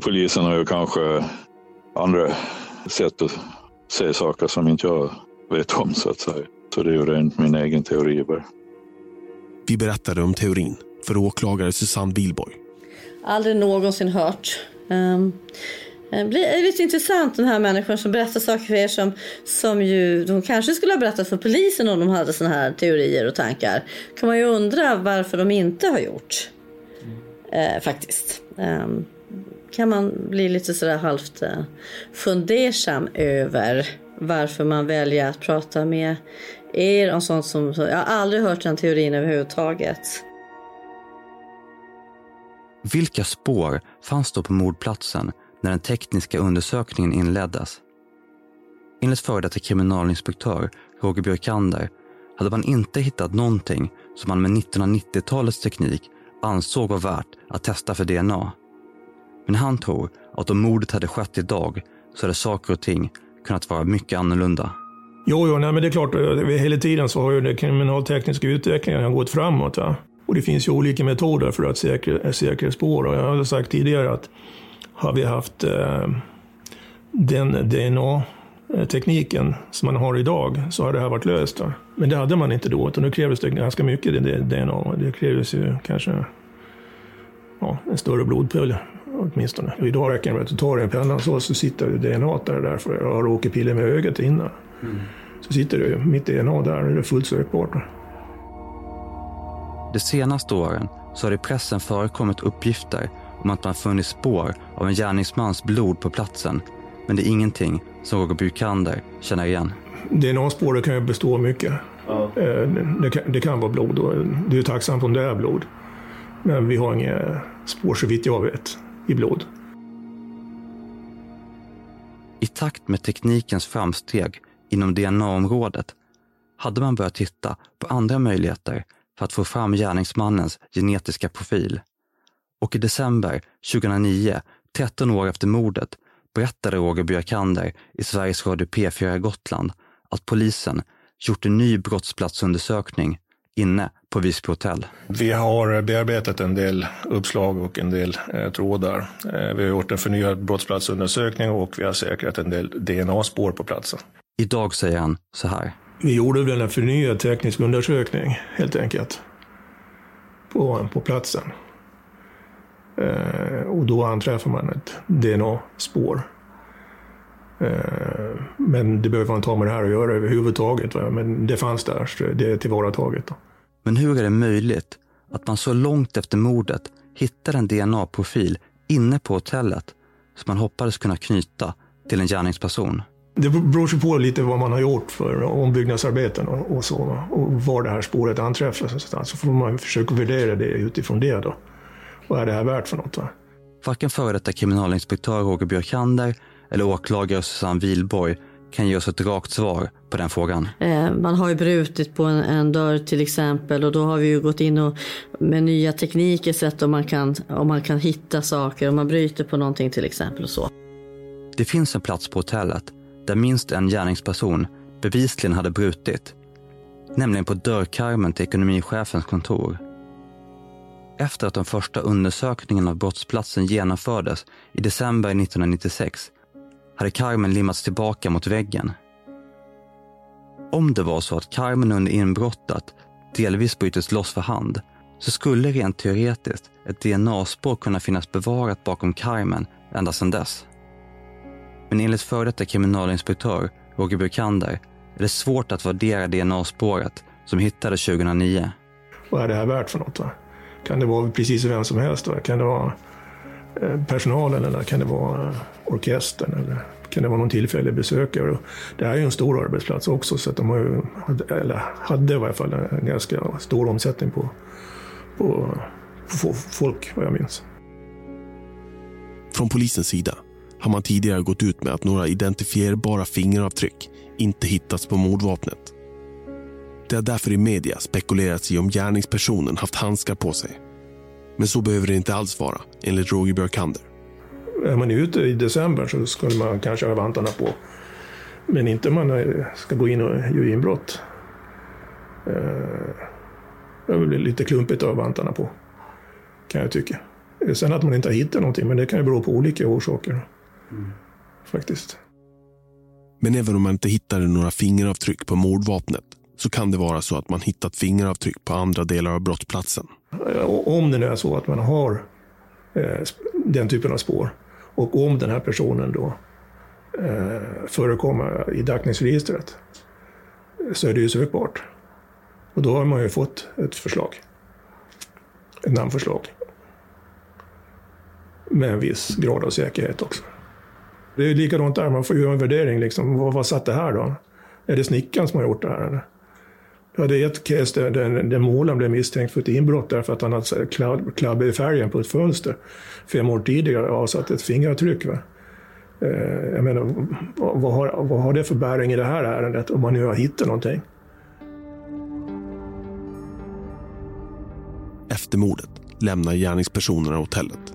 Polisen har ju kanske andra sätt att se saker som inte jag vet om så att säga. Så det är ju rent min egen teori bara. Vi berättade om teorin för åklagare Susanne Wilborg Aldrig någonsin hört. Um, det blir lite intressant den här människan som berättar saker för er som, som ju de kanske skulle ha berättat för polisen om de hade såna här teorier och tankar. kan man ju undra varför de inte har gjort. Mm. Eh, faktiskt. Eh, kan man bli lite sådär halvt eh, fundersam över varför man väljer att prata med er om sånt som... Jag har aldrig hört den teorin överhuvudtaget. Vilka spår fanns då på mordplatsen när den tekniska undersökningen inleddes? Enligt före detta kriminalinspektör Roger Björkander hade man inte hittat någonting som man med 1990-talets teknik ansåg var värt att testa för DNA. Men han tror att om mordet hade skett idag så hade saker och ting kunnat vara mycket annorlunda. Jo, jo nej, men det är klart, eh, hela tiden så har ju den kriminaltekniska utvecklingen gått framåt. Va? Och det finns ju olika metoder för att säkra, säkra spår. Och jag har sagt tidigare att har vi haft eh, den DNA-tekniken som man har idag så har det här varit löst. Då. Men det hade man inte då, utan då krävdes det ganska mycket DNA. Det krävdes ju kanske ja, en större blodpöl åtminstone. Och idag räcker det med att du tar en penna så, så sitter DNA där, därför jag har råkat pilla med ögat innan. Mm. Så sitter det mitt DNA där, och det är fullt sökbart. De senaste åren så har det i pressen förekommit uppgifter om att man funnit spår av en gärningsmans blod på platsen. Men det är ingenting som Roger Bukander känner igen. DNA-spåret kan ju bestå mycket. Ja. Eh, det, kan, det kan vara blod och det är tacksamt om det är blod. Men vi har inga spår så vitt jag vet i blod. I takt med teknikens framsteg inom DNA-området hade man börjat titta på andra möjligheter för att få fram gärningsmannens genetiska profil. Och i december 2009, 13 år efter mordet, berättade Roger Björkander i Sveriges Radio P4 Gotland att polisen gjort en ny brottsplatsundersökning inne på Visby hotell. Vi har bearbetat en del uppslag och en del eh, trådar. Eh, vi har gjort en förnyad brottsplatsundersökning och vi har säkrat en del DNA-spår på platsen. Idag säger han så här. Vi gjorde väl en förnyad teknisk undersökning helt enkelt. På, på platsen. Eh, och då anträffar man ett DNA-spår. Eh, men det behöver man inte ha med det här att göra överhuvudtaget. Va? Men det fanns där, så det är tillvarataget. Då. Men hur är det möjligt att man så långt efter mordet hittar en DNA-profil inne på hotellet som man hoppades kunna knyta till en gärningsperson? Det beror sig på lite vad man har gjort för ombyggnadsarbeten och, och så. Och var det här spåret anträffas Så får man försöka värdera det utifrån det då. Vad är det här värt för något? Va? Varken före detta kriminalinspektör Roger Björkander eller åklagare Susanne Wilborg kan ge oss ett rakt svar på den frågan. Eh, Man har ju brutit på en, en dörr till exempel och då har vi ju gått in och med nya tekniker sett om man kan, om man kan hitta saker, om man bryter på någonting till exempel och så. Det finns en plats på hotellet där minst en gärningsperson bevisligen hade brutit. Nämligen på dörrkarmen till ekonomichefens kontor. Efter att den första undersökningen av brottsplatsen genomfördes i december 1996 hade karmen limmats tillbaka mot väggen. Om det var så att karmen under inbrottet delvis brutits loss för hand så skulle rent teoretiskt ett DNA-spår kunna finnas bevarat bakom karmen ända sedan dess. Men enligt före detta kriminalinspektör Roger Brukander är det svårt att värdera DNA-spåret som hittades 2009. Vad är det här värt för något? Va? Kan det vara precis vem som helst? Va? Kan det vara eh, personalen eller kan det vara eh, orkestern? Eller kan det vara någon tillfällig besökare? Det här är ju en stor arbetsplats också så att de har ju, eller hade i varje fall en ganska stor omsättning på, på, på folk vad jag minns. Från polisens sida har man tidigare gått ut med att några identifierbara fingeravtryck inte hittats på mordvapnet. Det har därför i media spekulerats i om gärningspersonen haft handskar på sig. Men så behöver det inte alls vara, enligt Roger Björkander. Är man ute i december så skulle man kanske ha vantarna på. Men inte om man ska gå in och göra inbrott. Eh, det blir lite klumpigt att ha vantarna på, kan jag tycka. Sen att man inte har hittat någonting, men det kan ju bero på olika orsaker. Faktiskt. Men även om man inte hittade några fingeravtryck på mordvapnet så kan det vara så att man hittat fingeravtryck på andra delar av brottsplatsen. Eh, Om det nu är så att man har eh, den typen av spår och om den här personen då eh, förekommer i dackningsregistret så är det ju sökbart. Och då har man ju fått ett förslag. Ett namnförslag. Med en viss grad av säkerhet också. Det är likadant där, man får göra en värdering. Liksom. Vad, vad satt det här då? Är det snickaren som har gjort det här? Eller? Ja, det är ett case där, där, där målaren blev misstänkt för ett inbrott därför att han hade klabbat klabb, klabb i färgen på ett fönster fem år tidigare och avsatt ett fingeravtryck. Va? Eh, jag menar, vad, vad, har, vad har det för bäring i det här ärendet om man nu har hittat någonting? Efter mordet lämnar gärningspersonerna hotellet.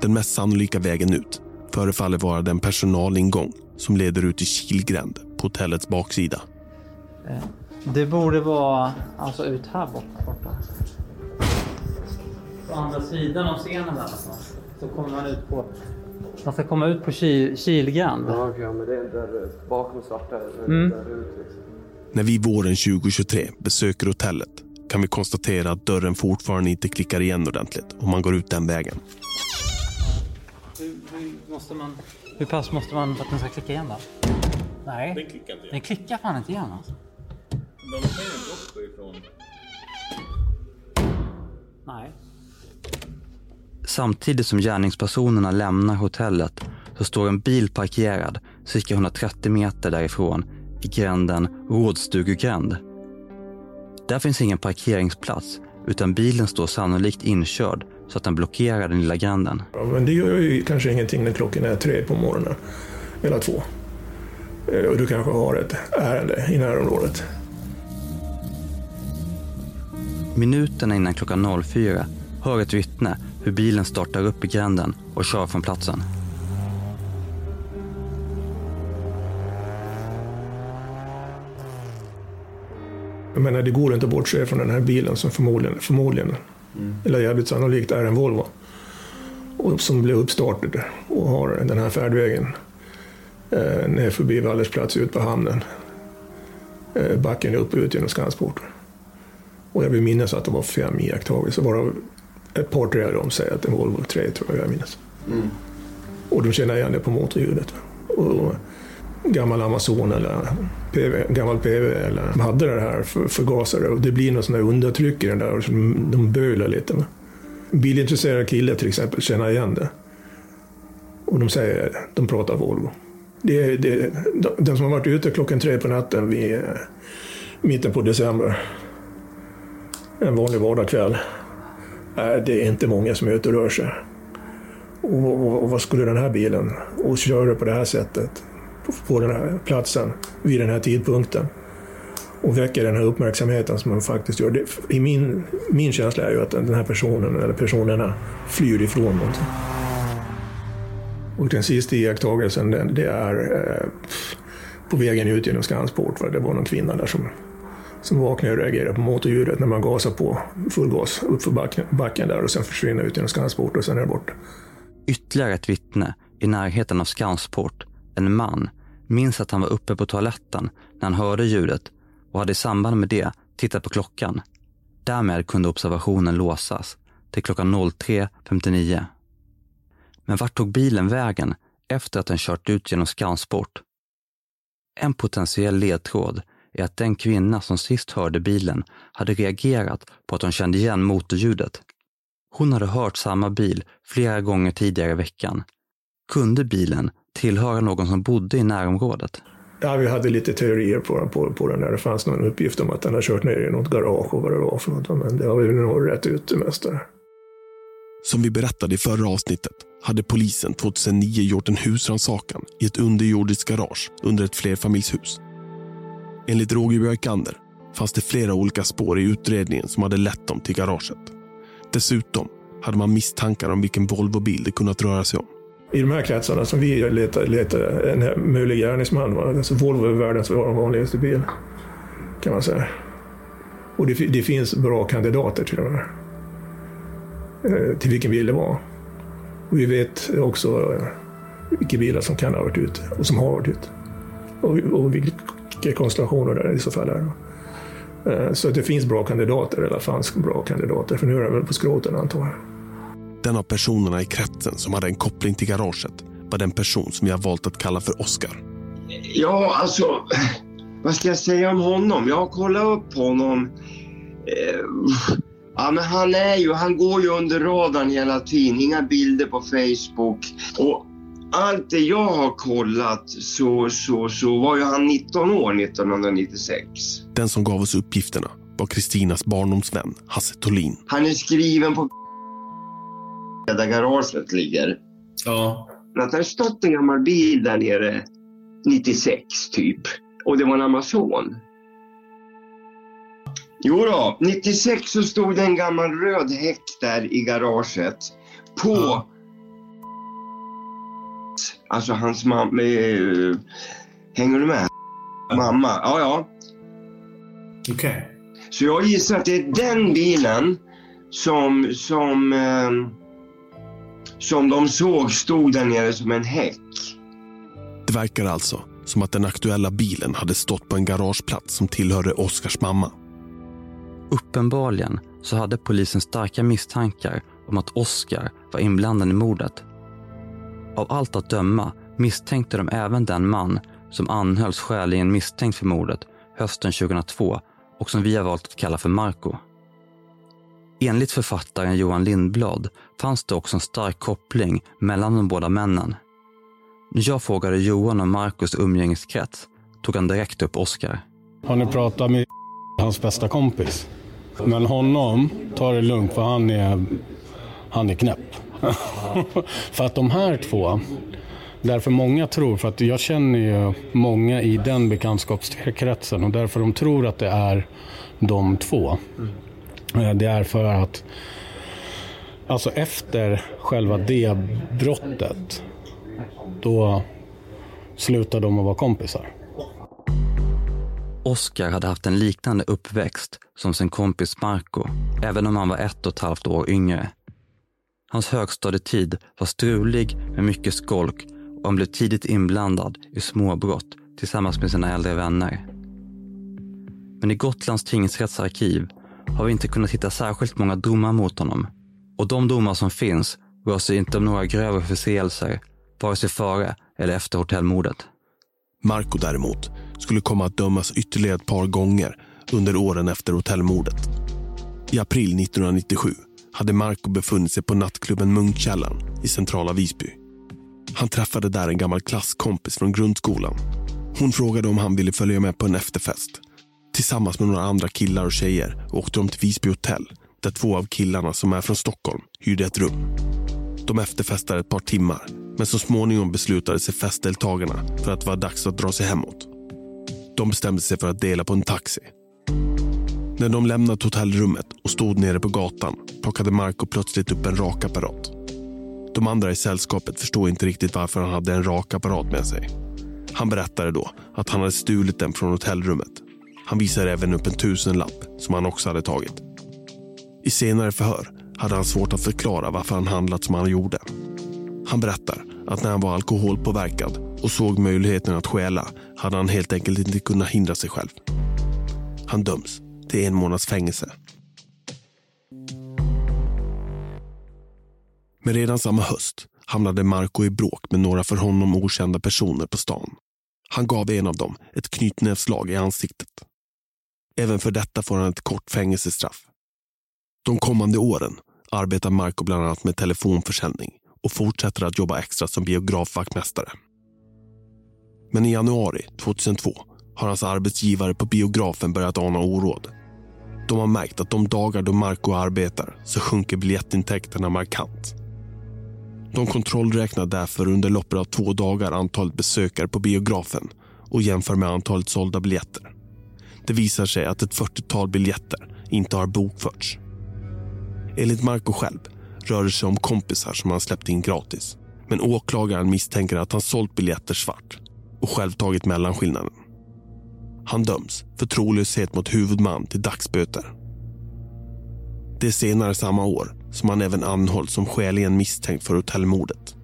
Den mest sannolika vägen ut förefaller vara den personalingång som leder ut i Kilgränd på hotellets baksida. Eh, Det borde vara alltså ut här borta. borta. På andra sidan av scenen där någonstans. Så kommer man ut på... Man ska komma ut på Ki- Kilgränd. Ja, okej, men det är där bakom svarta. Mm. Där ut, liksom. När vi våren 2023 besöker hotellet kan vi konstatera att dörren fortfarande inte klickar igen ordentligt om man går ut den vägen. Måste man, hur pass måste man för att den ska klicka igen då? Nej. Den klickar inte igen. Den klickar fan inte igen alltså. De kan ju gå ifrån. Nej. Samtidigt som gärningspersonerna lämnar hotellet så står en bil parkerad cirka 130 meter därifrån i gränden Rådstugegränd. Där finns ingen parkeringsplats utan bilen står sannolikt inkörd så att den blockerar den lilla gränden. Ja, men det gör ju kanske ingenting när klockan är tre på morgonen. Eller två. Eh, Och du kanske har ett ärende i närområdet. Minuterna innan klockan 04 hör ett vittne hur bilen startar upp i gränden och kör från platsen. Jag menar, det går inte att bortse från den här bilen som förmodligen, förmodligen eller jävligt sannolikt är en Volvo. Och som blev uppstartad och har den här färdvägen eh, ner förbi Vallers plats ut på hamnen. Eh, backen upp och ut genom Skansporten. Och jag vill minnas att det var fem iakttagelser, varav ett par tre av dem säger att det en Volvo 3 tror jag jag minns. Mm. Och de känner igen det på motorljudet. Och gammal Amazon eller PV, gammal PV eller hade det här förgasare och det blir något sånt där undertryck i den där och de, bölar lite. Bilintresserade killar till exempel känner igen det. Och de säger, de pratar Volvo. Det, det, den som har varit ute klockan tre på natten vid eh, mitten på december, en vanlig vardagskväll, det är inte många som är ute och rör sig. Och, och, och vad skulle den här bilen och köra på det här sättet på den här platsen vid den här tidpunkten och väcker den här uppmärksamheten som man faktiskt gör. Det, i min, min känsla är ju att den här personen eller personerna flyr ifrån någonting. Och den sista iakttagelsen det, det är eh, på vägen ut genom Skansport. Va? Det var någon kvinna där som, som vaknade och reagerade på motorljudet när man gasar på full gas uppför backen, backen där och sen försvinner ut genom Skansport och sen är det borta. Ytterligare ett vittne i närheten av Skansport, en man, minns att han var uppe på toaletten när han hörde ljudet och hade i samband med det tittat på klockan. Därmed kunde observationen låsas till klockan 03.59. Men vart tog bilen vägen efter att den kört ut genom Skansport? En potentiell ledtråd är att den kvinna som sist hörde bilen hade reagerat på att hon kände igen motorljudet. Hon hade hört samma bil flera gånger tidigare i veckan. Kunde bilen tillhöra någon som bodde i närområdet? Ja, vi hade lite teorier på, på, på den där. Det fanns någon uppgift om att den hade kört ner i något garage och vad det var för något. Men det har vi nog rätt ut det mesta. Som vi berättade i förra avsnittet hade polisen 2009 gjort en husrannsakan i ett underjordiskt garage under ett flerfamiljshus. Enligt Roger Björkander fanns det flera olika spår i utredningen som hade lett dem till garaget. Dessutom hade man misstankar om vilken Volvobil det kunnat röra sig om. I de här kretsarna som vi letar, letar en möjlig gärningsman alltså Volvo är världens vanligaste bil. Kan man säga. Och det, det finns bra kandidater till de här. Eh, till vilken bil det var. Och vi vet också eh, vilka bilar som kan ha varit ute och som har varit ute. Och, och vilka konstellationer det i så fall är. Eh, så att det finns bra kandidater, eller fanns bra kandidater, för nu är det väl på skroten antar jag. Den av personerna i kretsen som hade en koppling till garaget var den person som har valt att kalla för Oscar. Ja, alltså, vad ska jag säga om honom? Jag har kollat upp honom. Eh, ja, men han är ju, han går ju under radarn hela tiden. Inga bilder på Facebook. Och allt det jag har kollat så, så, så var ju han 19 år 1996. Den som gav oss uppgifterna var Kristinas barndomsvän Hasse Tolin. Han är skriven på där garaget ligger. Ja. Att det har stått en gammal bil där nere 96 typ. Och det var en Amazon. Jo då, 96 så stod det en gammal röd häck där i garaget. På ja. Alltså hans mamma... Eh, hänger du med? Mamma, ja ja. Okej. Okay. Så jag gissar att det är den bilen som, som, eh, som de såg stod där nere som en häck. Det verkar alltså som att den aktuella bilen hade stått på en garageplats som tillhörde Oskars mamma. Uppenbarligen så hade polisen starka misstankar om att Oskar var inblandad i mordet. Av allt att döma misstänkte de även den man som anhölls skäligen misstänkt för mordet hösten 2002 och som vi har valt att kalla för Marco. Enligt författaren Johan Lindblad fanns det också en stark koppling mellan de båda männen. När jag frågade Johan om Marcos umgängeskrets tog han direkt upp Oskar. Har ni pratat med hans bästa kompis? Men honom, ta det lugnt för han är, han är knäpp. för att de här två, därför många tror, för att jag känner ju många i den bekantskapskretsen och därför de tror att det är de två. Mm. Det är för att alltså efter själva det brottet då slutade de att vara kompisar. Oskar hade haft en liknande uppväxt som sin kompis Marco, även om han var ett och ett halvt år yngre. Hans högstadietid var strulig med mycket skolk och han blev tidigt inblandad i småbrott tillsammans med sina äldre vänner. Men i Gotlands tingsrätts arkiv har vi inte kunnat hitta särskilt många domar mot honom. Och de domar som finns rör sig inte om några grövre förseelser, vare sig före eller efter hotellmordet. Marco däremot skulle komma att dömas ytterligare ett par gånger under åren efter hotellmordet. I april 1997 hade Marco befunnit sig på nattklubben Munkkällaren i centrala Visby. Han träffade där en gammal klasskompis från grundskolan. Hon frågade om han ville följa med på en efterfest. Tillsammans med några andra killar och tjejer åkte de till Visby hotell där två av killarna som är från Stockholm hyrde ett rum. De efterfestade ett par timmar Men så småningom beslutade sig festdeltagarna för att det var dags att dra sig hemåt. De bestämde sig för att dela på en taxi. När de lämnat hotellrummet och stod nere på gatan plockade Marco plötsligt upp en rakapparat. De andra i sällskapet förstod inte riktigt varför han hade en rakapparat med sig. Han berättade då att han hade stulit den från hotellrummet. Han visade även upp en tusenlapp som han också hade tagit. I senare förhör hade han svårt att förklara varför han handlat som han gjorde. Han berättar att när han var alkoholpåverkad och såg möjligheten att stjäla hade han helt enkelt inte kunnat hindra sig själv. Han döms till en månads fängelse. Men redan samma höst hamnade Marco i bråk med några för honom okända personer på stan. Han gav en av dem ett knytnävsslag i ansiktet. Även för detta får han ett kort fängelsestraff. De kommande åren arbetar Marco bland annat med telefonförsäljning och fortsätter att jobba extra som biografvaktmästare. Men i januari 2002 har hans arbetsgivare på biografen börjat ana oråd. De har märkt att de dagar då Marco arbetar så sjunker biljettintäkterna markant. De kontrollräknar därför under loppet av två dagar antalet besökare på biografen och jämför med antalet sålda biljetter. Det visar sig att ett 40-tal biljetter inte har bokförts. Enligt Marco själv rör det sig om kompisar som han släppt in gratis. Men åklagaren misstänker att han sålt biljetter svart och själv tagit mellanskillnaden. Han döms för trolöshet mot huvudman till dagsböter. Det är senare samma år som han även anhålls som skäligen misstänkt för hotellmordet.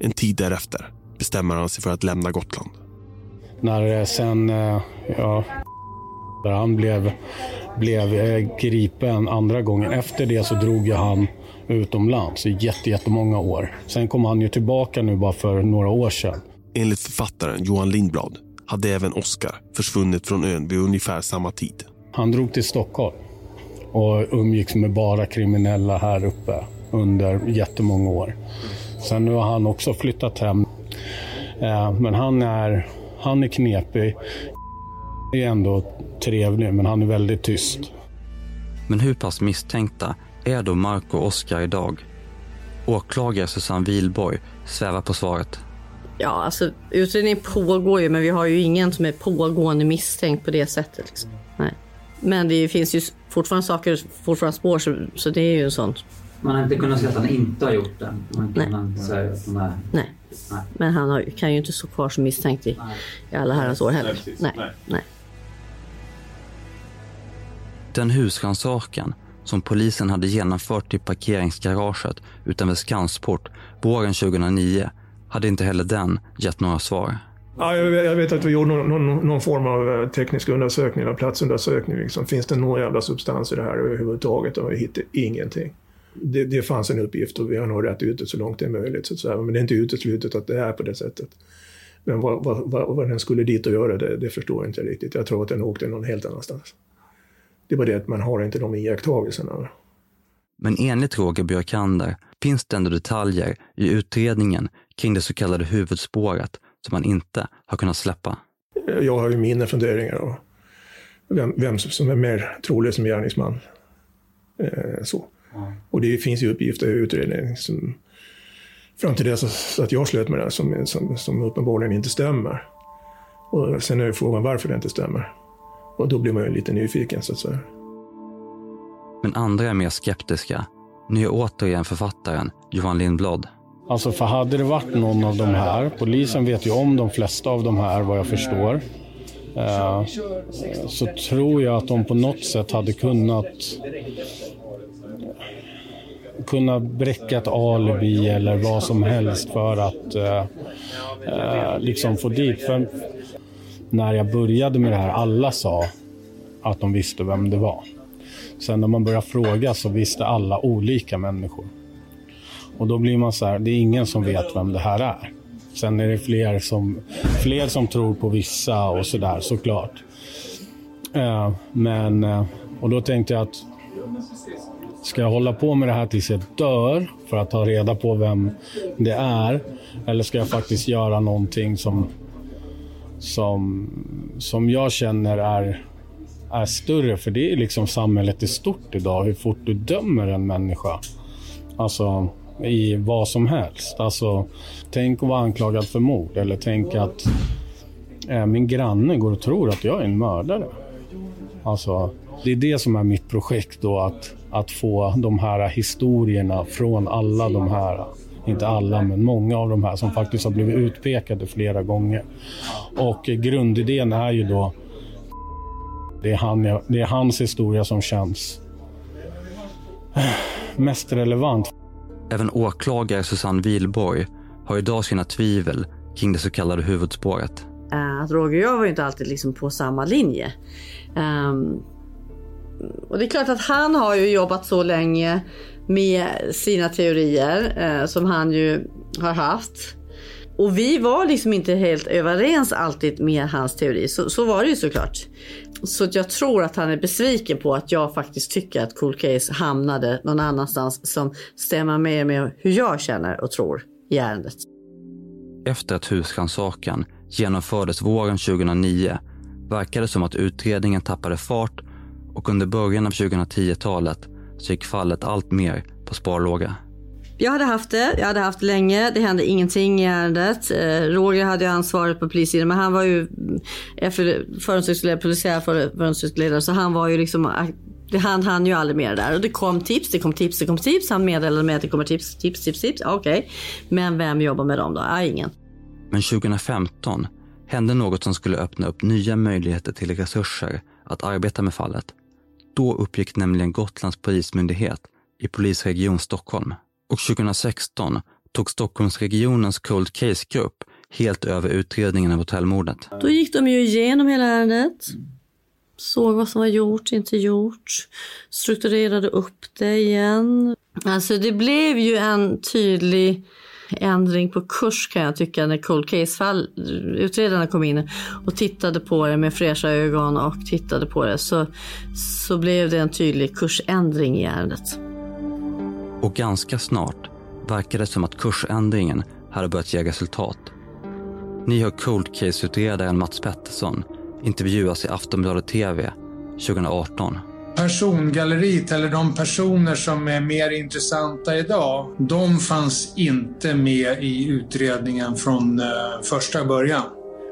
En tid därefter bestämmer han sig för att lämna Gotland. När eh, sen, eh, ja, där han blev, blev eh, gripen andra gången. Efter det så drog han utomlands i jätte, jättemånga år. Sen kom han ju tillbaka nu bara för några år sedan. Enligt författaren Johan Lindblad hade även Oscar försvunnit från ön vid ungefär samma tid. Han drog till Stockholm och umgicks med bara kriminella här uppe under jättemånga år. Sen nu har han också flyttat hem. Eh, Men han är, han är knepig. Är ändå trevlig, men han är väldigt tyst. Men hur pass misstänkta är då Marco och Oskar idag? Åklagare Susanne Wilborg svävar på svaret. Ja, alltså utredningen pågår ju, men vi har ju ingen som är pågående misstänkt på det sättet. Liksom. Nej. Men det finns ju fortfarande saker, fortfarande spår, så, så det är ju en sån. Man har inte kunnat säga att han inte har gjort det. Man kan säga att han är... Nej. Nej. Men han har, kan ju inte stå kvar som misstänkt i, i alla herrans år heller. Nej. Nej. Nej. Den husrannsakan som polisen hade genomfört i parkeringsgaraget utanför Skansport våren 2009 hade inte heller den gett några svar. Ja, jag, vet, jag vet att vi gjorde någon, någon, någon form av eh, teknisk undersökning eller platsundersökning. Liksom. Finns det någon jävla substans i det här överhuvudtaget? Och vi hittade ingenting. Det, det fanns en uppgift och vi har nog rätt ut det så långt det är möjligt. Så att säga. Men det är inte uteslutet att det är på det sättet. Men vad, vad, vad, vad den skulle dit och göra, det, det förstår jag inte riktigt. Jag tror att den åkte någon helt annanstans. Det var det att man har inte de iakttagelserna. Men enligt Roger Björkander finns det ändå detaljer i utredningen kring det så kallade huvudspåret som man inte har kunnat släppa. Jag har ju mina funderingar om vem, vem som är mer trolig som gärningsman. Eh, så. Och det finns ju uppgifter i utredningen som fram till dess att jag slöt med det som, som, som uppenbarligen inte stämmer. Och sen är frågan varför det inte stämmer. Och då blir man ju lite nyfiken så att säga. Men andra är mer skeptiska. Nu är återigen författaren Johan Lindblad. Alltså för hade det varit någon av de här, polisen vet ju om de flesta av de här vad jag förstår. Eh, så tror jag att de på något sätt hade kunnat kunna bräcka ett alibi eller vad som helst för att eh, eh, liksom få dit. För när jag började med det här, alla sa att de visste vem det var. Sen när man började fråga så visste alla olika människor. Och då blir man så här, det är ingen som vet vem det här är. Sen är det fler som, fler som tror på vissa och sådär såklart. Eh, men, eh, och då tänkte jag att ska jag hålla på med det här tills jag dör för att ta reda på vem det är? Eller ska jag faktiskt göra någonting som, som, som jag känner är, är större? För det är liksom samhället i stort idag, hur fort du dömer en människa. Alltså, i vad som helst. Alltså, tänk att vara anklagad för mord eller tänk att eh, min granne går och tror att jag är en mördare. Alltså, det är det som är mitt projekt då, att, att få de här historierna från alla de här, inte alla, men många av de här som faktiskt har blivit utpekade flera gånger. Och grundidén är ju då, det är, han, det är hans historia som känns mest relevant. Även åklagare Susanne Wilborg har idag sina tvivel kring det så kallade huvudspåret. Eh, Att Roger och jag var ju inte alltid liksom på samma linje. Ehm, och det är klart att han har ju jobbat så länge med sina teorier eh, som han ju har haft. Och vi var liksom inte helt överens alltid med hans teori. Så, så var det ju såklart. Så jag tror att han är besviken på att jag faktiskt tycker att Cool Case hamnade någon annanstans som stämmer mer med hur jag känner och tror i ärendet. Efter att husrannsakan genomfördes våren 2009 verkade det som att utredningen tappade fart och under början av 2010-talet så gick fallet allt mer på sparlåga. Jag hade haft det, jag hade haft det länge. Det hände ingenting i ärendet. Eh, Roger hade ju ansvaret på polissidan men han var ju förundersökningsledare, polisiär förundersökningsledare så han var ju liksom det han hann ju aldrig mer där. Och det kom tips, det kom tips, det kom tips. Han meddelade mig att det kommer tips, tips, tips, tips. Okej. Okay. Men vem jobbar med dem då? Ja, ingen. Men 2015 hände något som skulle öppna upp nya möjligheter till resurser att arbeta med fallet. Då uppgick nämligen Gotlands polismyndighet i polisregion Stockholm. Och 2016 tog Stockholmsregionens Cold Case-grupp helt över utredningen av hotellmordet. Då gick de ju igenom hela ärendet. Såg vad som var gjort, inte gjort. Strukturerade upp det igen. Alltså det blev ju en tydlig ändring på kurs kan jag tycka när cold case-fall, utredarna kom in och tittade på det med fräscha ögon och tittade på det så, så blev det en tydlig kursändring i ärendet. Och ganska snart verkar det som att kursändringen hade börjat ge resultat. Ni hör cold case-utredaren Mats Pettersson intervjuas i Aftonbladet TV 2018 persongalleriet eller de personer som är mer intressanta idag, de fanns inte med i utredningen från eh, första början.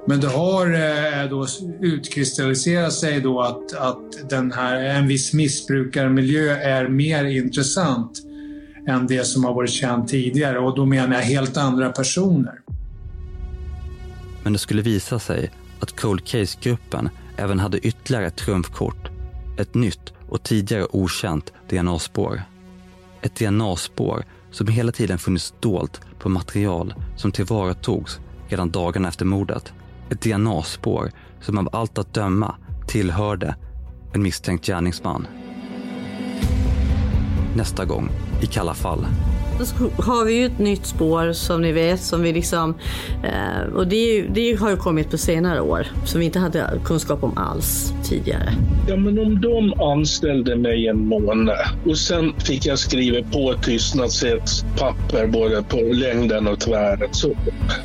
Men det har eh, då utkristalliserat sig då att, att den här, en viss missbrukarmiljö är mer intressant än det som har varit känt tidigare och då menar jag helt andra personer. Men det skulle visa sig att Cold Case-gruppen även hade ytterligare ett trumfkort. Ett nytt och tidigare okänt DNA-spår. Ett DNA-spår som hela tiden funnits dolt på material som tillvaratogs redan dagarna efter mordet. Ett DNA-spår som av allt att döma tillhörde en misstänkt gärningsman. Nästa gång i Kalla fall. Då har vi ju ett nytt spår som ni vet som vi liksom eh, och det, det, har ju kommit på senare år som vi inte hade kunskap om alls tidigare. Ja, men om de anställde mig en månad och sen fick jag skriva på tystnadspapper både på längden och tvären. Så,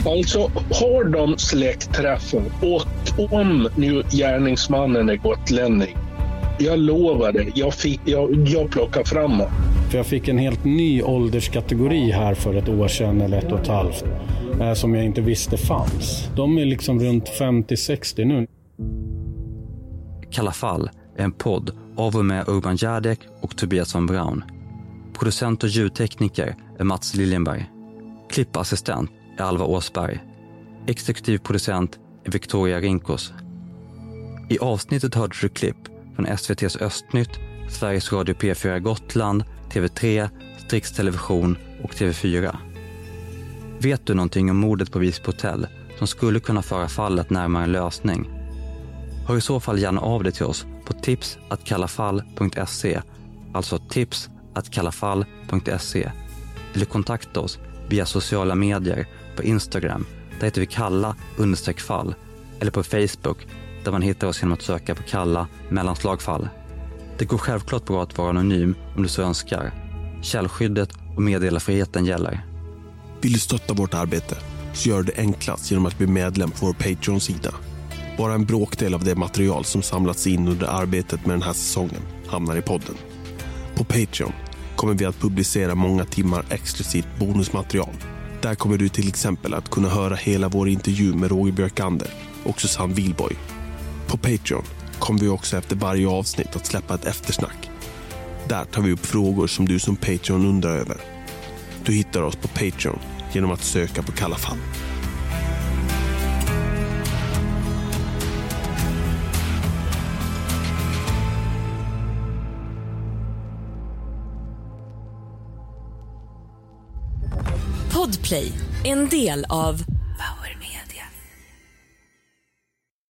alltså har de släktträffen och om nu gärningsmannen är gotlänning jag lovar dig, jag, fick, jag, jag plockar fram honom. För jag fick en helt ny ålderskategori här för ett år sedan eller ett och ett halvt. Eh, som jag inte visste fanns. De är liksom runt 50-60 nu. Kalla fall är en podd av och med Urban Järdek och Tobias von Braun. Producent och ljudtekniker är Mats Liljenberg. Klippassistent är Alva Åsberg. Exekutiv producent är Victoria Rinkos. I avsnittet hörde du klipp från SVTs Östnytt, Sveriges Radio P4 Gotland, TV3, Strix Television och TV4. Vet du någonting om mordet på Visby hotell som skulle kunna föra fallet närmare en lösning? Hör i så fall gärna av dig till oss på tipsatkallafall.se, alltså tipsatkallafall.se eller kontakta oss via sociala medier på Instagram, där heter vi kalla fall eller på Facebook där man hittar oss genom att söka på Kalla mellanslagfall. Det går självklart bra att vara anonym om du så önskar. Källskyddet och meddelarfriheten gäller. Vill du stötta vårt arbete så gör det enklast genom att bli medlem på vår Patreon-sida. Bara en bråkdel av det material som samlats in under arbetet med den här säsongen hamnar i podden. På Patreon kommer vi att publicera många timmar exklusivt bonusmaterial. Där kommer du till exempel att kunna höra hela vår intervju med Roger Björkander och Susanne Wilborg. På Patreon kommer vi också efter varje avsnitt att släppa ett eftersnack. Där tar vi upp frågor som du som Patreon undrar över. Du hittar oss på Patreon genom att söka på Kalla fall. Podplay, en del av